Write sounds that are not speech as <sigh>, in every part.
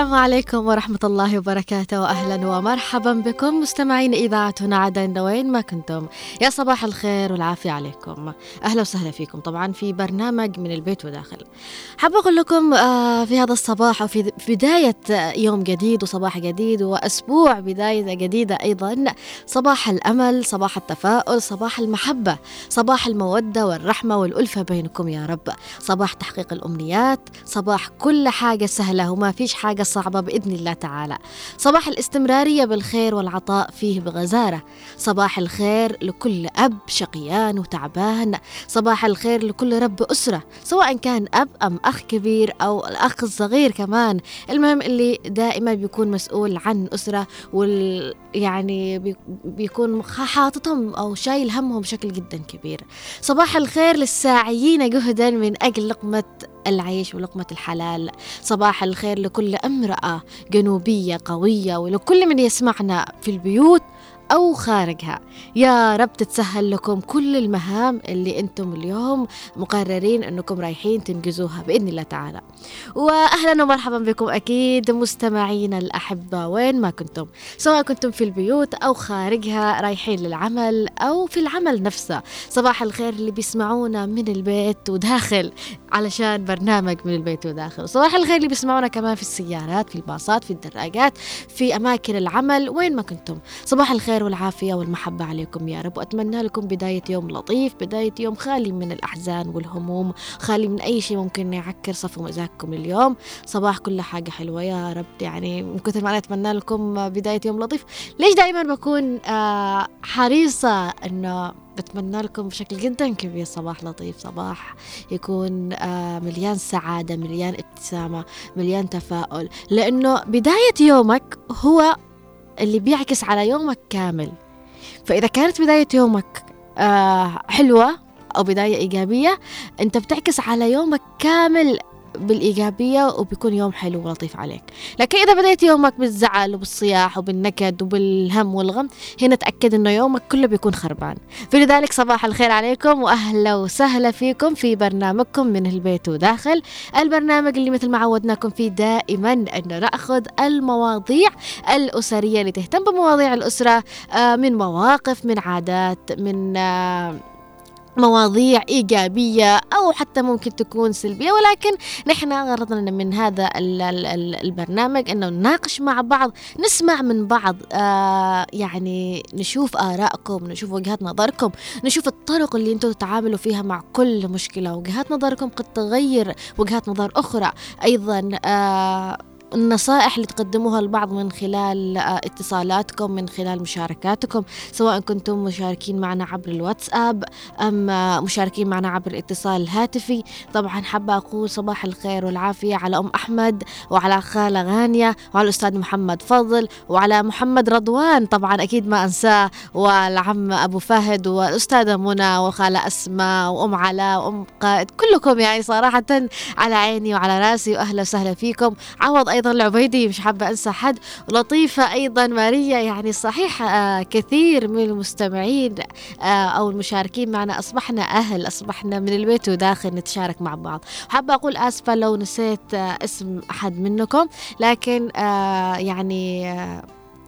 السلام عليكم ورحمة الله وبركاته. وأهلا ومرحبا بكم مستمعين إذاعتنا عدن وين ما كنتم؟ يا صباح الخير والعافية عليكم. أهلا وسهلا فيكم طبعا في برنامج من البيت وداخل. حابة أقول لكم آه، في هذا الصباح وفي بداية يوم جديد وصباح جديد وأسبوع بداية جديدة أيضا صباح الأمل صباح التفاؤل صباح المحبة صباح المودة والرحمة والألفة بينكم يا رب. صباح تحقيق الأمنيات صباح كل حاجة سهلة وما فيش حاجة صعبة بإذن الله تعالى. صباح الاستمرارية بالخير والعطاء فيه بغزارة. صباح الخير لكل أب شقيان وتعبان. صباح الخير لكل رب أسرة سواء كان أب أم أخ كبير أو الأخ الصغير كمان. المهم اللي دائما بيكون مسؤول عن أسرة وال يعني بيكون حاططهم أو شايل همهم بشكل جدا كبير. صباح الخير للساعيين جهدا من أجل لقمة العيش ولقمة الحلال. صباح الخير لكل امرأة جنوبية قوية ولكل من يسمعنا في البيوت. أو خارجها. يا رب تتسهل لكم كل المهام اللي أنتم اليوم مقررين أنكم رايحين تنجزوها بإذن الله تعالى. وأهلا ومرحبا بكم أكيد مستمعينا الأحبة وين ما كنتم. سواء كنتم في البيوت أو خارجها رايحين للعمل أو في العمل نفسه. صباح الخير اللي بيسمعونا من البيت وداخل علشان برنامج من البيت وداخل. صباح الخير اللي بيسمعونا كمان في السيارات في الباصات في الدراجات في أماكن العمل وين ما كنتم. صباح الخير الخير والعافية والمحبة عليكم يا رب. وأتمنى لكم بداية يوم لطيف بداية يوم خالي من الأحزان والهموم خالي من أي شيء ممكن يعكر صفو مزاجكم اليوم. صباح كل حاجة حلوة يا رب. يعني من كثر ما أنا أتمنى لكم بداية يوم لطيف. ليش دائما بكون آه حريصة أنه بتمنى لكم بشكل جدا كبير صباح لطيف؟ صباح يكون آه مليان سعادة مليان ابتسامة مليان تفاؤل. لأنه بداية يومك هو اللي بيعكس على يومك كامل. فإذا كانت بداية يومك آه حلوة أو بداية إيجابية أنت بتعكس على يومك كامل بالإيجابية وبيكون يوم حلو ولطيف عليك. لكن إذا بديت يومك بالزعل وبالصياح وبالنكد وبالهم والغم هنا تأكد أنه يومك كله بيكون خربان. فلذلك صباح الخير عليكم وأهلا وسهلا فيكم في برنامجكم من البيت وداخل. البرنامج اللي مثل ما عودناكم فيه دائما أنه نأخذ المواضيع الأسرية اللي تهتم بمواضيع الأسرة آه، من مواقف من عادات من آه، مواضيع إيجابية أو حتى ممكن تكون سلبية ولكن نحن غرضنا من هذا البرنامج أنه نناقش مع بعض نسمع من بعض آه يعني نشوف آرائكم نشوف وجهات نظركم نشوف الطرق اللي أنتم تتعاملوا فيها مع كل مشكلة. وجهات نظركم قد تغير وجهات نظر أخرى. أيضا آه النصائح اللي تقدموها البعض من خلال آه، اتصالاتكم من خلال مشاركاتكم سواء كنتم مشاركين معنا عبر الواتساب أم آه، مشاركين معنا عبر الاتصال الهاتفي طبعا حابة أقول صباح الخير والعافية على أم أحمد وعلى خالة غانية وعلى الأستاذ محمد فضل وعلى محمد رضوان. طبعا أكيد ما أنساه والعم أبو فهد والأستاذة منى وخالة أسماء وأم علاء وأم قائد. كلكم يعني صراحة على عيني وعلى رأسي وأهلا وسهلا فيكم. عوض أيضا أيضا العبيدي مش حابة أنسى حد. لطيفة أيضا ماريا يعني صحيح آه كثير من المستمعين آه أو المشاركين معنا أصبحنا أهل أصبحنا من البيت وداخل نتشارك مع بعض. حابة أقول آسفة لو نسيت آه اسم أحد منكم لكن يعني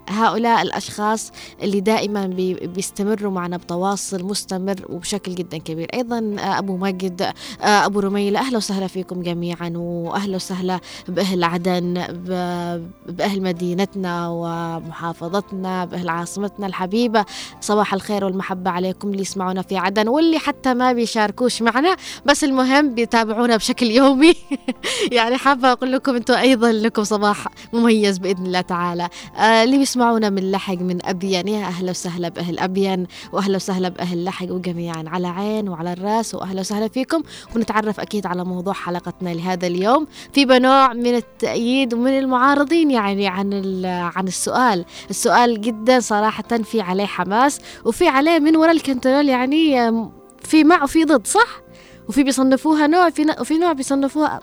هؤلاء الأشخاص اللي دائما بيستمروا معنا بتواصل مستمر وبشكل جدا كبير. أيضا آه، أبو ماجد آه، أبو رميلة أهلا وسهلا فيكم جميعا وأهلا وسهلا بأهل عدن بأهل مدينتنا ومحافظتنا بأهل عاصمتنا الحبيبة. صباح الخير والمحبة عليكم اللي يسمعونا في عدن واللي حتى ما بيشاركوش معنا. بس المهم بيتابعونا بشكل يومي. <laughs> يعني حابة أقول لكم أنتم أيضا لكم صباح مميز بإذن الله تعالى. آه، اللي بيسمعونا من لحق من أبين يا أهلا وسهلا بأهل أبين وأهلا وسهلا بأهل لحق وجميعا على عين وعلى الرأس وأهلا وسهلا فيكم. ونتعرف أكيد على موضوع حلقتنا لهذا اليوم في بنوع من التأييد ومن المعارضين يعني عن عن السؤال. السؤال جدا صراحة في عليه حماس وفي عليه من وراء ال control يعني في مع وفي ضد صح؟ وفي بيصنفوها نوع في وفي نوع بيصنفوها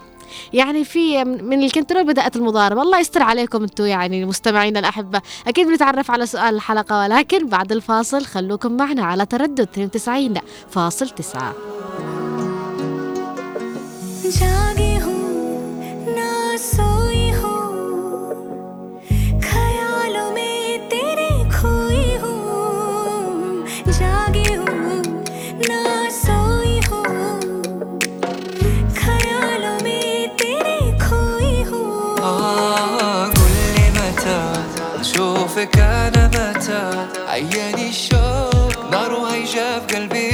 يعني في من ال control بدأت المضاربة. الله يستر عليكم أنتم يعني مستمعينا الأحبة. أكيد بنتعرف على سؤال الحلقة ولكن بعد الفاصل خلوكم معنا على تردد 92 فاصل 9 जागी أنا متى؟ عياني الشوق نار وهيجا في قلبي.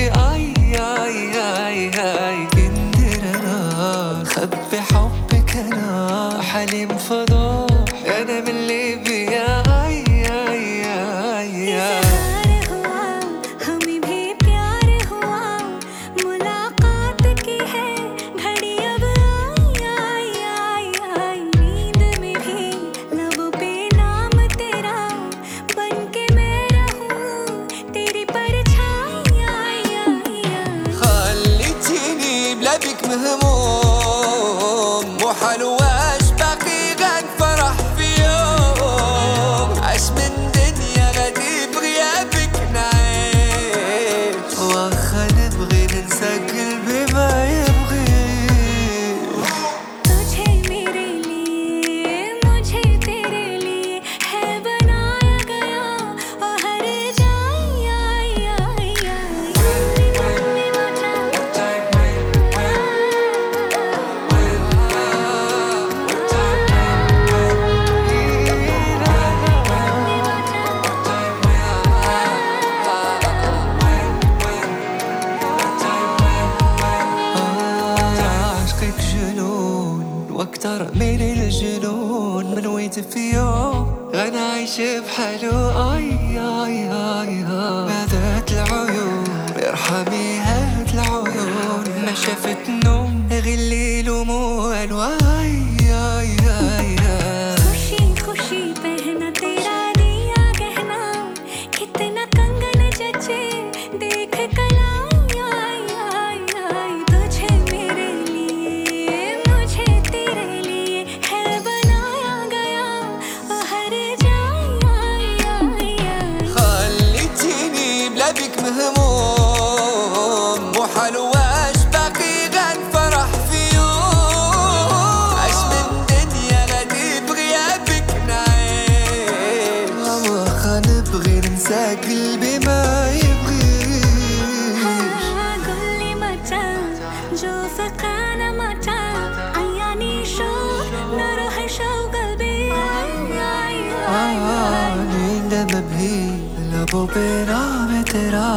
तेरा मैं तेरा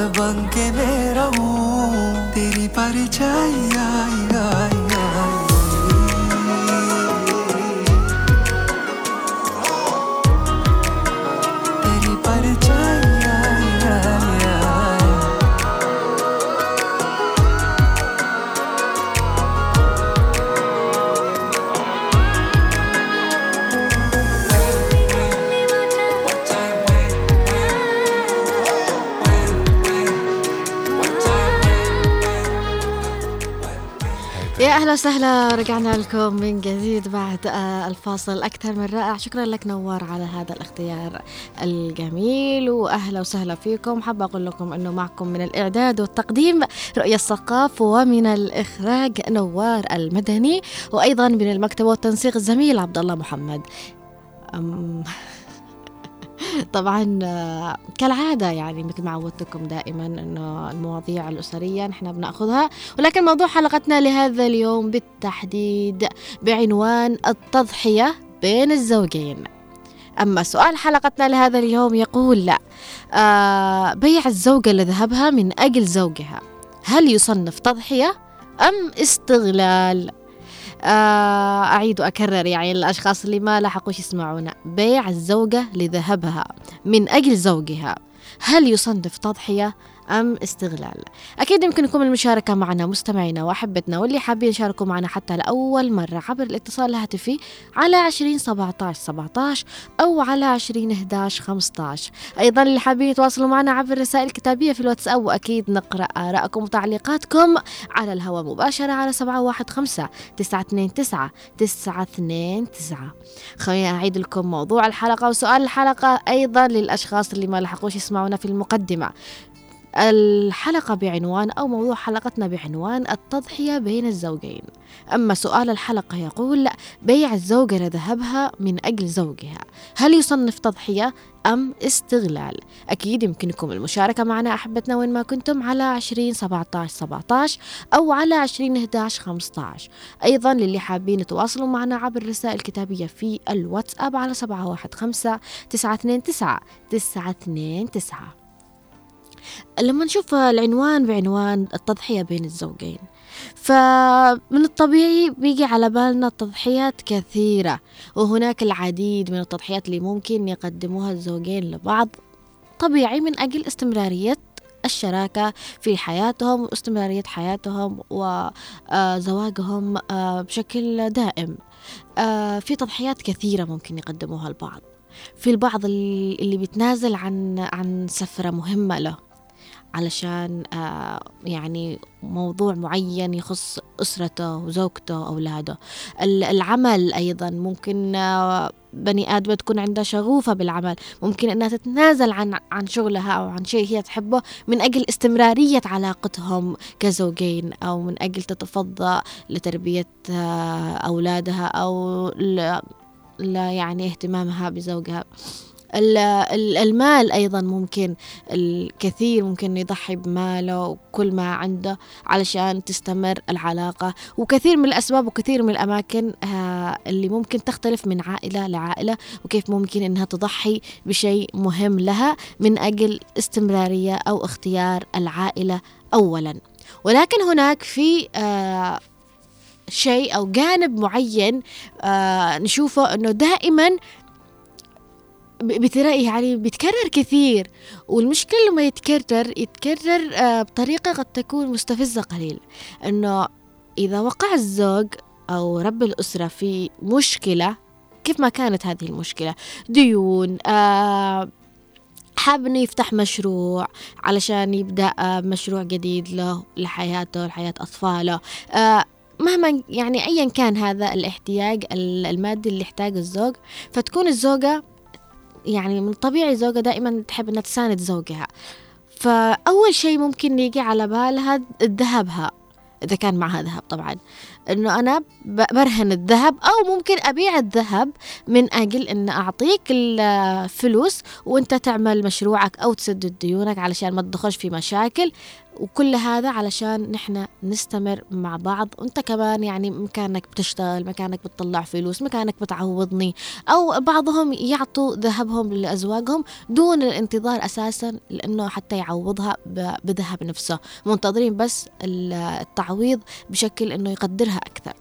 बन के मेरा हूँ। तेरी परिचय आई आई। أهلا وسهلا رجعنا لكم من جديد بعد آه، الفاصل أكثر من رائع. شكرا لك نوار على هذا الاختيار الجميل وأهلا وسهلا فيكم. حابه أقول لكم إنه معكم من الإعداد والتقديم رؤية الثقاف ومن الإخراج نوار المدني وأيضا من المكتب والتنسيق الزميل عبد الله محمد. طبعا كالعادة يعني مثل ما عودتكم دائما إنه المواضيع الأسرية نحن بنأخذها ولكن موضوع حلقتنا لهذا اليوم بالتحديد بعنوان التضحية بين الزوجين أما سؤال حلقتنا لهذا اليوم يقول لا آه بيع الزوجة لذهبها من أجل زوجها هل يصنف تضحية أم استغلال؟ آه أعيد وأكرر يعني الأشخاص اللي ما لحقوش يسمعونا. بيع الزوجة لذهبها من أجل زوجها. هل يصنف تضحية؟ أم استغلال. أكيد يمكنكم المشاركة معنا مستمعينا وأحبتنا واللي حابين يشاركوا معنا حتى لأول مرة عبر الاتصال الهاتفي على 20 17 17 أو على 20 11 15 أيضا اللي حابين يتواصلوا معنا عبر الرسائل الكتابية في الواتساب وأكيد نقرأ آراءكم وتعليقاتكم على الهواء مباشرة على 715 929 929 خليني أعيد لكم موضوع الحلقة وسؤال الحلقة أيضا للأشخاص اللي ما لحقوش يسمعونا في المقدمة. الحلقة بعنوان أو موضوع حلقتنا بعنوان التضحية بين الزوجين. أما سؤال الحلقة يقول بيع الزوجة لذهبها من أجل زوجها. هل يصنف تضحية أم استغلال؟ أكيد يمكنكم المشاركة معنا أحبتنا وين ما كنتم على 20 17 17 أو على 20 11 15 أيضا للي حابين يتواصلوا معنا عبر الرسائل الكتابية في الواتساب على 715 929 929 لما نشوف العنوان بعنوان التضحية بين الزوجين. فمن الطبيعي بيجي على بالنا تضحيات كثيرة وهناك العديد من التضحيات اللي ممكن يقدموها الزوجين لبعض. طبيعي من أجل استمرارية الشراكة في حياتهم واستمرارية حياتهم وزواجهم آه، بشكل دائم. آه، في تضحيات كثيرة ممكن يقدموها البعض. في البعض اللي بيتنازل عن عن سفرة مهمة له. علشان آه، يعني موضوع معين يخص أسرته وزوجته وأولاده. العمل أيضا ممكن آه، بني آدم تكون عندها شغوفة بالعمل. ممكن أنها تتنازل عن عن شغلها أو عن شيء هي تحبه من أجل استمرارية علاقتهم كزوجين أو من أجل تتفضى لتربية آه، أولادها أو لا يعني اهتمامها بزوجها. المال أيضا ممكن الكثير ممكن يضحي بماله وكل ما عنده علشان تستمر العلاقة. وكثير من الأسباب وكثير من الأماكن آه، اللي ممكن تختلف من عائلة لعائلة وكيف ممكن إنها تضحي بشيء مهم لها من أجل استمرارية أو اختيار العائلة أولا. ولكن هناك في آه، شيء أو جانب معين آه نشوفه أنه دائما بتلاقي يعني بيتكرر كثير. والمشكلة لما يتكرر يتكرر آه بطريقة قد تكون مستفزة قليل. أنه إذا وقع الزوج أو رب الأسرة في مشكلة كيف ما كانت هذه المشكلة؟ ديون آه حاب إنه يفتح مشروع علشان يبدأ آه، مشروع جديد له لحياته لحياة أطفاله. مهما يعني ايا كان هذا الاحتياج المادي اللي يحتاجه الزوج فتكون الزوجة يعني من الطبيعي الزوجة دائما تحب إنها تساند زوجها. فأول شيء ممكن يجي على بالها ذهبها إذا كان معها ذهب طبعا. إنه أنا برهن الذهب أو ممكن أبيع الذهب من أجل إن أعطيك الفلوس وأنت تعمل مشروعك أو تسدد ديونك علشان ما تدخلش في مشاكل. وكل هذا علشان نحن نستمر مع بعض. وانت كمان يعني مكانك بتشتغل مكانك بتطلع فلوس مكانك بتعوضني. أو بعضهم يعطوا ذهبهم لأزواجهم دون الانتظار أساسا لأنه حتى يعوضها بذهب نفسه. منتظرين بس التعويض بشكل إنه يقدرها أكثر.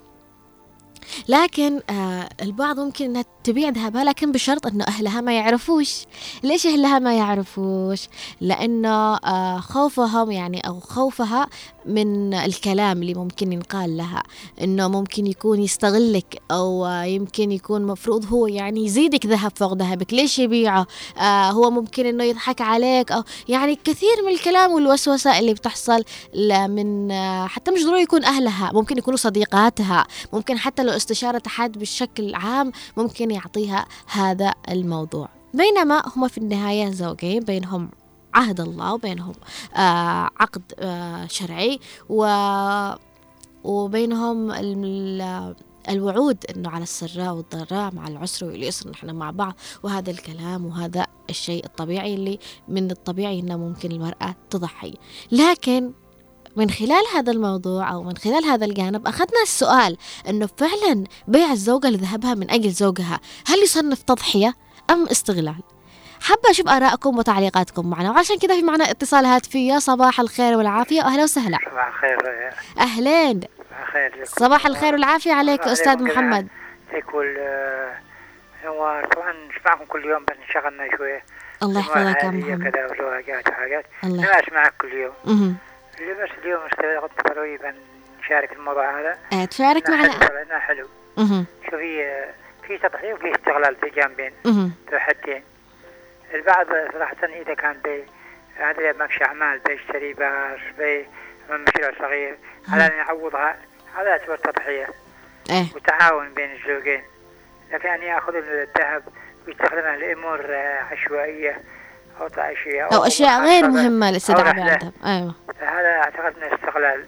لكن آه البعض ممكن إنها تبيع ذهبها لكن بشرط إنه أهلها ما يعرفوش. ليش أهلها ما يعرفوش؟ لأنه آه خوفهم يعني أو خوفها من الكلام اللي ممكن ينقال لها. إنه ممكن يكون يستغلك أو يمكن يكون مفروض هو يعني يزيدك ذهب فوق ذهبك. ليش يبيعه؟ آه هو ممكن إنه يضحك عليك أو يعني كثير من الكلام والوسوسة اللي بتحصل من آه حتى مش ضروري يكون أهلها ممكن يكونوا صديقاتها. ممكن حتى لو استشاره احد بالشكل عام ممكن يعطيها هذا الموضوع. بينما هم في النهاية زوجين بينهم عهد الله وبينهم آه عقد آه شرعي و وبينهم الوعود إنه على السراء والضراء مع العسر واليسر نحن مع بعض. وهذا الكلام وهذا الشيء الطبيعي اللي من الطبيعي إنه ممكن المرأة تضحي. لكن من خلال هذا الموضوع أو من خلال هذا الجانب أخذنا السؤال إنه فعلا بيع الزوجة لذهبها من أجل زوجها هل يصنف تضحية أم استغلال؟ حابة أشوف آرائكم وتعليقاتكم معنا وعشان كذا في معنا اتصال هاتفية صباح الخير والعافية وأهلا وسهلا. صباح الخير أهلين صباح الخير والعافية عليك أستاذ محمد. يقول هو طبعا نسمعكم كل يوم بس انشغلنا شوية. الله يحفظك يا محمد. كذا وزواجات وحاجات. الله. أنا أسمعك كل يوم. بس اليوم استغربت قريبا نشارك الموضوع هذا تشارك معنا. حلو مه. شوفي في تضحية وفي استغلال في جانبين. حدين البعض صراحة إذا كان بي هذا ممشي أعمال بيشتري باش بي مشروع صغير على أن يعوضها هذا يعتبر تضحية. إيه. وتعاون بين الزوجين. لكن أن يأخذ الذهب ويستخدمه لأمور عشوائية. أو اشياء أو أشياء غير مهمة أو الاستدعاء رحلة. عندهم أيوة هذا أعتقد انه استغلال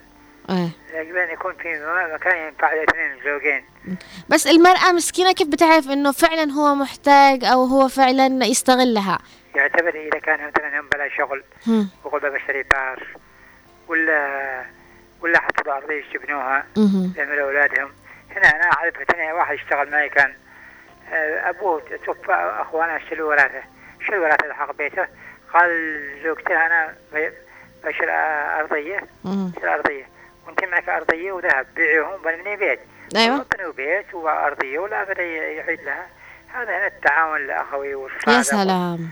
إيه. يجب أن يكون في مكان ينفع الاثنين الزوجين بس المرأة مسكينة كيف بتعرف إنه فعلا هو محتاج أو هو فعلا يستغلها يعتبر إذا كان مثلا هم بلا شغل. وقول بشتري بار ولا ولا حطوا ارضيه يجبنوها مهم. يعملوا أولادهم هنا أنا أعرف مثلا واحد يشتغل معي كان أبوه توفى اخوانه شلوا ورثة شلوا ورثه حق بيته؟ قال زوجته أنا بي- بشر أرضية. مهم. بشر أرضية. وأنت معك أرضية وذهب. بيعيهم بنبني بيت. أيوة. بنوا بيت وأرضية ولا بدا يعيد لها. هذا هنا التعاون الأخوي والصادق. يا سلام.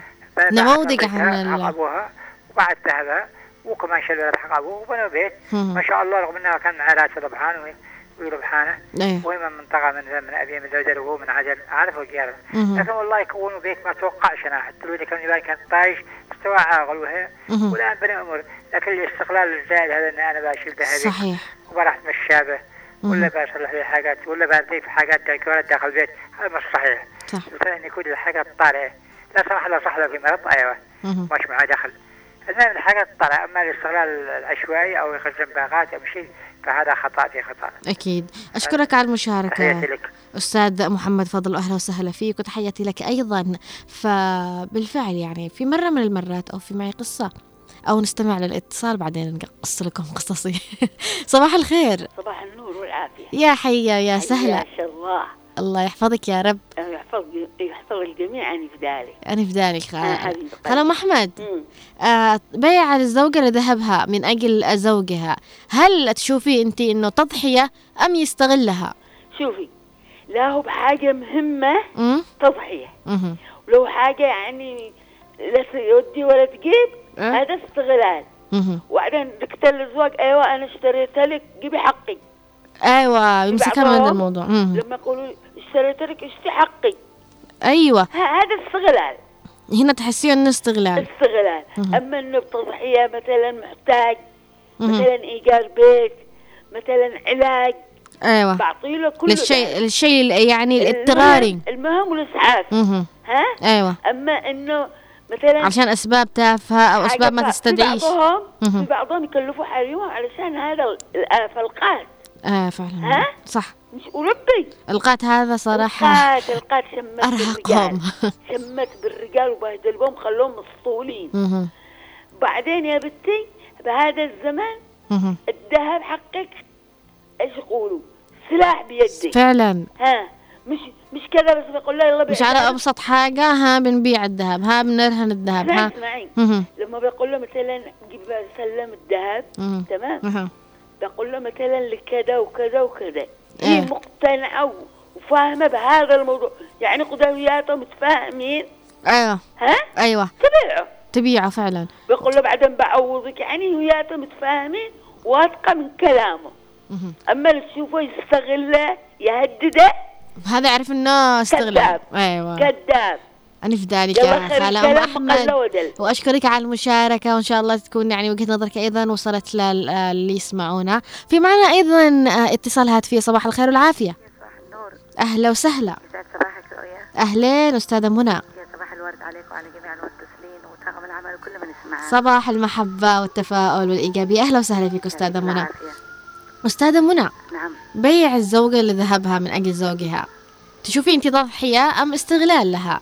نموذج عن ابوها وبعد ذهبها وكمان شلوا حق أبوه؟ وبنوا بيت. ما شاء الله رغم انها كان معاه راتب ربحان ويربحانه. أيوة وهي من منطقة من من أبي من ذودر وهو من عجل الجيران مهم. لكن والله يكونوا بيت ما توقعش أنا حتى لو كان يبان كان طايش استوى عاقل وهي. مهم. والآن بني أمور لكن الاستقلال الزائد هذا إن أنا بشيل ذهبي صحيح. وبروح أتمشى ولا. بصلح لي حاجات ولا بضيف حاجات داخل البيت هذا مش صحيح. صح. أن يكون الحاجات طالعة لا سمح الله صح له في مرض مهم. مش معاه دخل. المهم الحاجات طالعة أما الاستغلال العشوائي أو يخزن باغات أو شيء فهذا خطأ في خطأ. أكيد. أشكرك على المشاركة. تحياتي لك. أستاذ محمد فضل أهلا وسهلا فيك وتحياتي لك أيضا. فبالفعل يعني في مرة من المرات أو في معي قصة أو نستمع للاتصال بعدين نقص لكم قصصي. <laughs> صباح الخير. صباح النور والعافية. يا حية يا سهلة ما شاء الله. الله يحفظك يا رب يحفظ يحفظ الجميع أنا في ذلك آه، حبيبي. خالة محمد مم. آه بيع الزوجة لذهبها من أجل زوجها هل تشوفي أنت أنه تضحية أم يستغلها شوفي لا هو بحاجة مهمة أم؟ تضحية. ولو حاجة يعني لا تودي ولا تجيب أه؟ هذا استغلال. وبعدين دكتور الزواج أيوه أنا اشتريت لك جيبي حقي أيوة يمسكها من هذا الموضوع. مهم. لما يقولوا اشتريت لك اشتي حقي. أيوة. ه- هذا استغلال. هنا تحسيه إنه استغلال. استغلال. مهم. أما إنه بتضحية مثلا محتاج. مثلا إيجار بيت مثلا علاج. أيوه. بعطي له كل الشيء ال- يعني الاضطراري. المهم والإسعاف. ها؟ أيوه. أما إنه مثلا عشان أسباب تافهة أو أسباب ما تستدعيش في بعضهم. في بعضهم يكلفوا حريمهم علشان هذا ال- آه فعلا ها؟ صح مش وربي القات هذا صراحة القات القات شمت بالرجال <laughs> شمت بالرجال وبهدلهم خلوهم مسطولين. بعدين يا بنتي بهذا الزمان. الذهب حقك إيش يقولوا سلاح بيدي فعلا ها مش مش كذا بس بقول لا يلا مش على. أبسط حاجة ها بنبيع الذهب ها بنرهن الذهب ها اسمعي. لما بقول له مثلا جيب سلم الذهب. تمام. بقول له مثلا لكذا وكذا وكذا. إيه. هي مقتنعة و- وفاهمة بهذا الموضوع. يعني قدوياتهم متفاهمين. أيوه. ها؟ أيوه. تبيعه. تبيعه فعلا. بقول له بعدين بعوضك. يعني وياته متفاهمين واثقة من كلامه. أما اللي تشوفه يستغله يهدده. هذا اعرف إنه استغلال كذاب. أيوه. كذاب. أنا في ذلك يا أحمد قل ودل. وأشكرك على المشاركة وإن شاء الله تكون يعني وجهة نظرك أيضا وصلت للي يسمعونا. في معنا أيضا آه، اتصال هاتفي. صباح الخير والعافية. صباح النور أهلا وسهلا. يسعد صباحك رؤيا. أهلين أستاذة منى. يا صباح الورد عليك وعلى جميع المتصلين وطاقم العمل وكل من يسمعنا صباح المحبة والتفاؤل والإيجابية. أهلا وسهلا فيك أستاذة منى. أستاذة منى نعم. بيع الزوجة لذهبها من أجل زوجها تشوفي انت تضحيه أم استغلال لها؟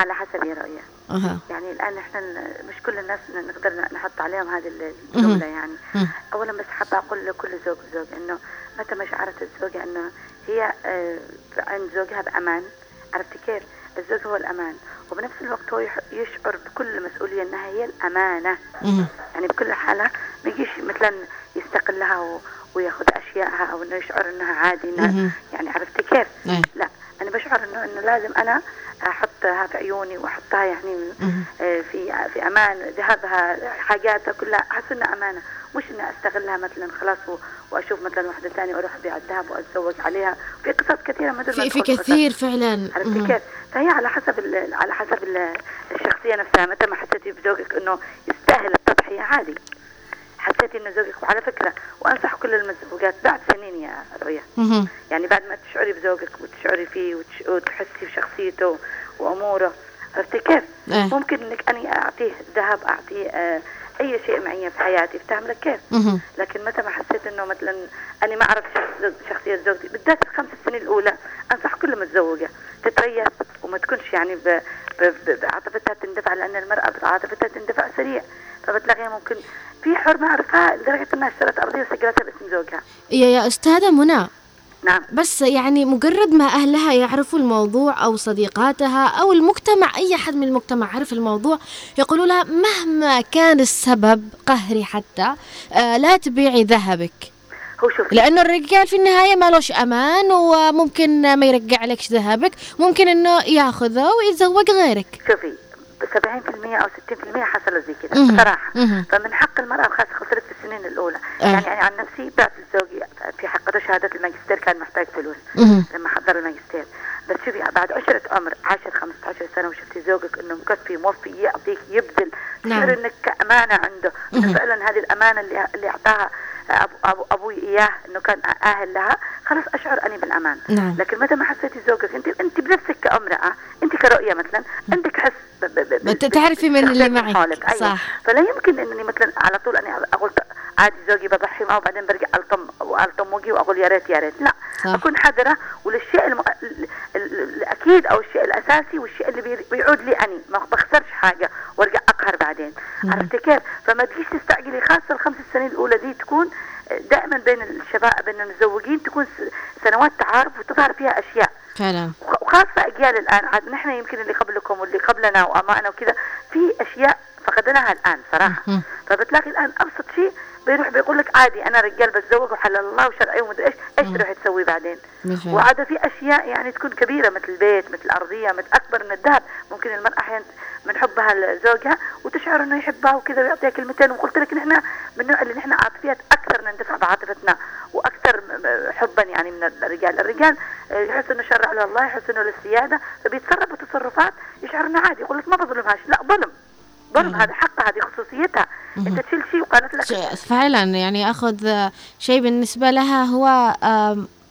على حسب يا رؤيا أها يعني الآن إحنا مش كل الناس نقدر نحط عليهم هذه الجملة يعني مم. اولا بس حابة أقول لكل زوج وزوج إنه متى ما شعرت الزوجة إنه هي آه، عند زوجها بأمان عرفتي كيف؟ الزوج هو الأمان وبنفس الوقت هو يشعر بكل مسؤولية إنها هي الأمانة مهم. يعني بكل حالة ما يجيش مثلا يستقلها و... وياخذ أشيائها أو إنه يشعر إنها عادي مهم. يعني عرفتي كيف؟ أي. لا أنا بشعر إنه إنه لازم أنا احطها في عيوني وأحطها يعني. آه، في في أمان ذهبها حاجاتها كلها أحس إنها أمانة مش إني أستغلها مثلا خلاص. وأشوف مثلا واحدة ثانية وأروح ابيع الذهب وأتزوج عليها في قصص كثيرة ما في في. كثير فعلا عرفتي. كيف؟ فهي على حسب على حسب ال- الشخصية نفسها متى ما حسيتي بزوجك إنه يستاهل التضحية عادي حسيتي ان زوجك وعلى فكرة وأنصح كل المتزوجات بعد سنين يا مهم. يعني بعد ما تشعري بزوجك وتشعري فيه وتش- وتحسي بشخصيته وأموره عرفتي كيف؟ إيه. ممكن إنك أني أعطيه ذهب أعطيه آه أي شيء معين في حياتي افتهم لك كيف؟ لكن متى ما حسيت إنه مثلا أنا ما أعرف شخص شخصية زوجتي بالذات الخمس سنين الأولى أنصح كل متزوجة تتريث وما تكونش يعني ب... ب... بعاطفتها تندفع لأن المرأة بعاطفتها تندفع سريع. فبتلاقيها ممكن في حر ما اعرفها لدرجة إنها اشترت أرضية وسجلتها باسم زوجها. يا يا أستاذة منى نعم. بس يعني مجرد ما أهلها يعرفوا الموضوع أو صديقاتها أو المجتمع أي حد من المجتمع عرف الموضوع يقولوا لها مهما كان السبب قهري حتى آه لا تبيعي ذهبك. هو شوف لأنه الرجال في النهاية ما لوش أمان وممكن ما يرجع لكش ذهبك ممكن إنه يأخذه ويتزوج غيرك. شوفي 70% أو 60% حصلت زي كذا مهم. صراحة مهم. فمن حق المرأة وخاصه خسرت في السنين الأولى. يعني يعني عن نفسي بعت لزوجي في حقته شهادة الماجستير كان محتاج فلوس. لما حضر الماجستير بس شوفي بعد عشرة عمر 10 15 سنة وشفتي زوجك إنه مكفي موفي يعطيك يبذل نعم. إنك امانه عنده فعلا هذه الأمانة اللي اللي أعطاها أبو أبو أبوي إياه إنه كان أهل لها خلاص أشعر أني بالأمان نعم. لكن متى ما حسيتي زوجك انت أنت بنفسك كأمرأة أنت كرؤية مثلا عندك حس ب- ب- ب- تعرفي من اللي معك. أيوة. صح. فلا يمكن انني مثلا على طول أني أقول عادي زوجي بضحي معه وبعدين برجع الطم والطم وجهي وأقول يا ريت يا ريت. لا صح. أكون حذرة وللشيء الم... ال- ال- الأكيد أو الشيء الأساسي والشيء اللي بي- بيعود لي أني ما بخسرش حاجة وأرجع أقهر بعدين. عرفتي كيف؟ فما تجيش تستعجلي خاصة الخمس سنين الأولى دي تكون دائما بين الشباب بين المزوجين تكون سنوات تعارف وتظهر فيها أشياء. فعلا. وخاصة أجيال الآن عاد نحن يمكن اللي قبلكم واللي قبلنا وأمائنا وكذا في أشياء فقدناها الآن صراحة. مهم. فبتلاقي الآن أبسط شيء بيروح بيقول لك عادي أنا رجال بتزوج وحلال الله وشرعي ومدري إيش إيش تروح تسوي بعدين. وعادة في أشياء يعني تكون كبيرة مثل البيت مثل الأرضية مثل أكبر من الذهب ممكن المرأة أحيانا من حبها لزوجها وتشعر إنه يحبها وكذا ويعطيها كلمتين. وقلت لك نحن من النوع اللي نحن عاطفيات أكثر نندفع بعاطفتنا م- حبا يعني من الرجال. الرجال آه، يحس إنه شرع له الله يحس إنه للسيادة فبيتصرف بتصرفات يشعر إنه عادي. يقول لك ما بظلمهاش. لا ظلم. ظلم هذا حقها هذه خصوصيتها انت تشيل شيء وقالت لك فعلا يعني أخذ شيء بالنسبة لها هو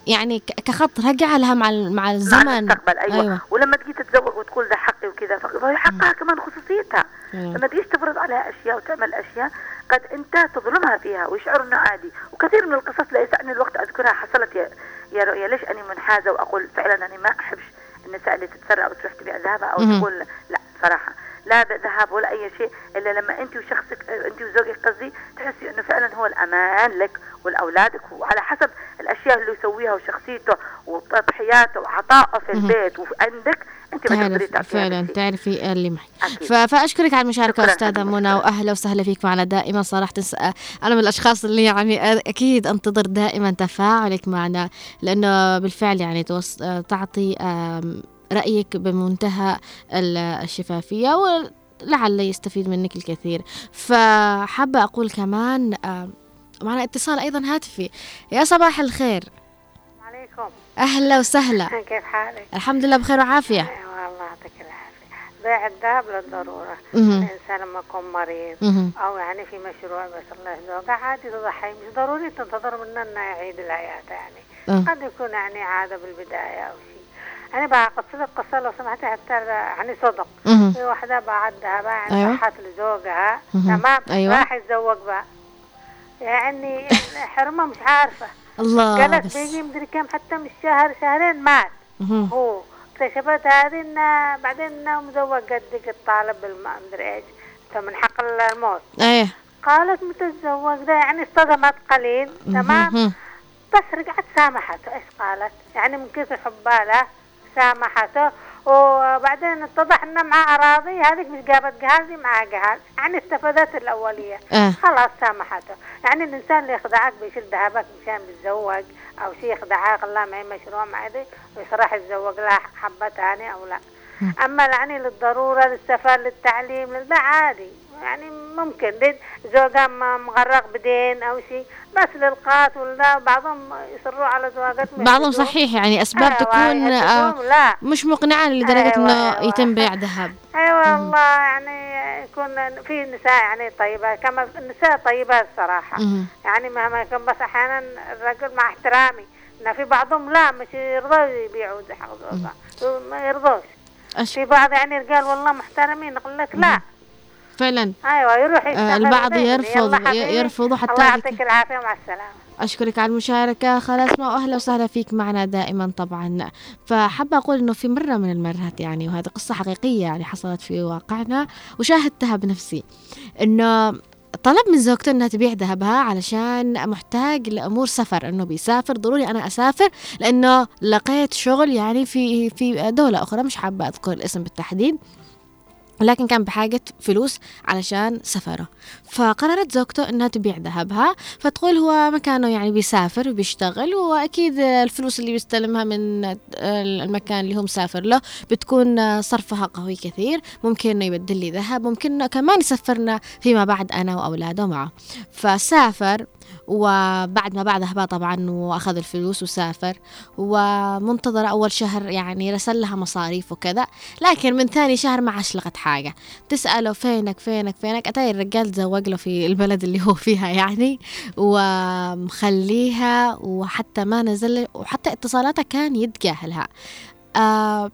يعني كخط رجع لها مع مع مع الزمن المستقبل أيوة. أيوة. أيوة. ولما تجي تتزوج وتقول ده حقي وكذا فهي حقها كمان خصوصيتها مم. لما تجيش تفرض عليها أشياء وتعمل أشياء قد أنت تظلمها فيها ويشعر إنه عادي وكثير من القصص لا يسعني الوقت أذكرها حصلت يا, يا رؤيا ليش أني منحازة وأقول فعلا أني ما أحبش النساء اللي تتسرع وتروح تبيع ذهبها أو. تقول لا صراحة لا ذهب ولا أي شيء إلا لما أنت وشخصك أنت وزوجك قصدي تحسي إنه فعلا هو الأمان لك ولأولادك وعلى حسب الأشياء اللي يسويها وشخصيته وتضحياته وعطائه في البيت وعندك أنت تعرف فعلا. تعرفي اللي معي فأشكرك على المشاركة أستاذة. منى واهلا وسهلا فيك معنا دائما صراحة أنا من الأشخاص اللي يعني أكيد أنتظر دائما تفاعلك معنا لأنه بالفعل يعني. تعطي آم، رأيك بمنتهى ال- الشفافية ولعل يستفيد منك الكثير. فحابة أقول كمان آم، معنا اتصال أيضا هاتفي. يا صباح الخير. عليكم. أهلا وسهلا. <laughs> كيف حالك؟ الحمد لله بخير وعافية. أيوة الله يعطيك العافية. بيع الذهب للضرورة. الإنسان لما يكون مريض. أو يعني في مشروع بس الله يرزقه عادي تضحي. مش ضروري تنتظر منه إنه يعيد الحياة يعني. آه. قد يكون يعني عادة بالبداية أو شيء أنا بعقد صدق قصة لو سمحتي حتى يعني صدق. في واحدة بعد ذهبها يعني أيوة. راحت لزوجها. تمام؟ أيوة. راح يتزوج بقى. يعني حرمة مش عارفة. الله قالت بيجي مدري كم حتى مش شهر شهرين مات. هو اكتشفت هذه انه بعدين إنه مزوج قدك الطالب مدري إيش. فمن حق الموت. أيه. قالت متزوج ده يعني اصطدمت قليل. تمام. بس رجعت سامحته. إيش قالت؟ يعني من كثر حبها له. سامحته. وبعدين اتضح إنه معاه أراضي هذيك مش جابت جهاز دي معاه جهاز. يعني استفادت الأولية. آه. خلاص سامحته. يعني الإنسان اللي يخدعك بيشيل ذهبك مشان بيتزوج أو شيء يخدعك الله معي مشروع معي دي ويصراح يتزوج لها حبة تاني أو لا. أما يعني للضرورة للسفر للتعليم لا عادي. يعني ممكن. زوجها مغرق بدين أو شيء بس للقات ولا بعضهم يصروا على زواجات بعضهم. صحيح يعني أسباب أيوة، تكون آه يحبون، لا. مش مقنعة لدرجة أيوة، إنه أيوة. يتم بيع ذهب. أيوه والله يعني يكون في نساء يعني طيبة كما النساء طيبات الصراحه. يعني مهما يكون بس أحيانا الرجل مع احترامي. ان في بعضهم لا مش يرضوا يبيعوا زوجها ما يرضوش. في بعض يعني رجال والله محترمين يقول لك لا. فعلا. أيوه يروح آه، البعض. يرفض. يرفض حتى الله يك- يعطيك العافية مع السلامة. أشكرك على المشاركة. خلاص ما أهلا وسهلا فيك معنا دائما طبعا. فحابة أقول أنه في مرة من المرات يعني وهذه قصة حقيقية يعني حصلت في واقعنا وشاهدتها بنفسي. أنه طلب من زوجته إنها تبيع ذهبها علشان محتاج لأمور سفر. إنه بيسافر ضروري أنا أسافر لأنه لقيت شغل يعني في في دولة أخرى مش حابة أذكر الاسم بالتحديد. لكن كان بحاجة فلوس علشان سفرة. فقررت زوجته إنها تبيع ذهبها. فتقول هو مكانه يعني بيسافر وبيشتغل وأكيد الفلوس اللي بيستلمها من المكان اللي هو مسافر له بتكون صرفها قوي كثير. ممكن إنه يبدل لي ذهب ممكن إنه كمان يسفرنا فيما بعد أنا وأولاده معه. فسافر وبعد ما باع ذهبها طبعا واخذ الفلوس وسافر. ومنتظرة أول شهر يعني رسل لها مصاريف وكذا لكن من ثاني شهر ما عادش لقت حاجة. تسأله فينك فينك فينك؟ أتاري الرجال تزوج له في البلد اللي هو فيها يعني ومخليها وحتى ما نزل وحتى اتصالاتها كان يتجاهلها. آه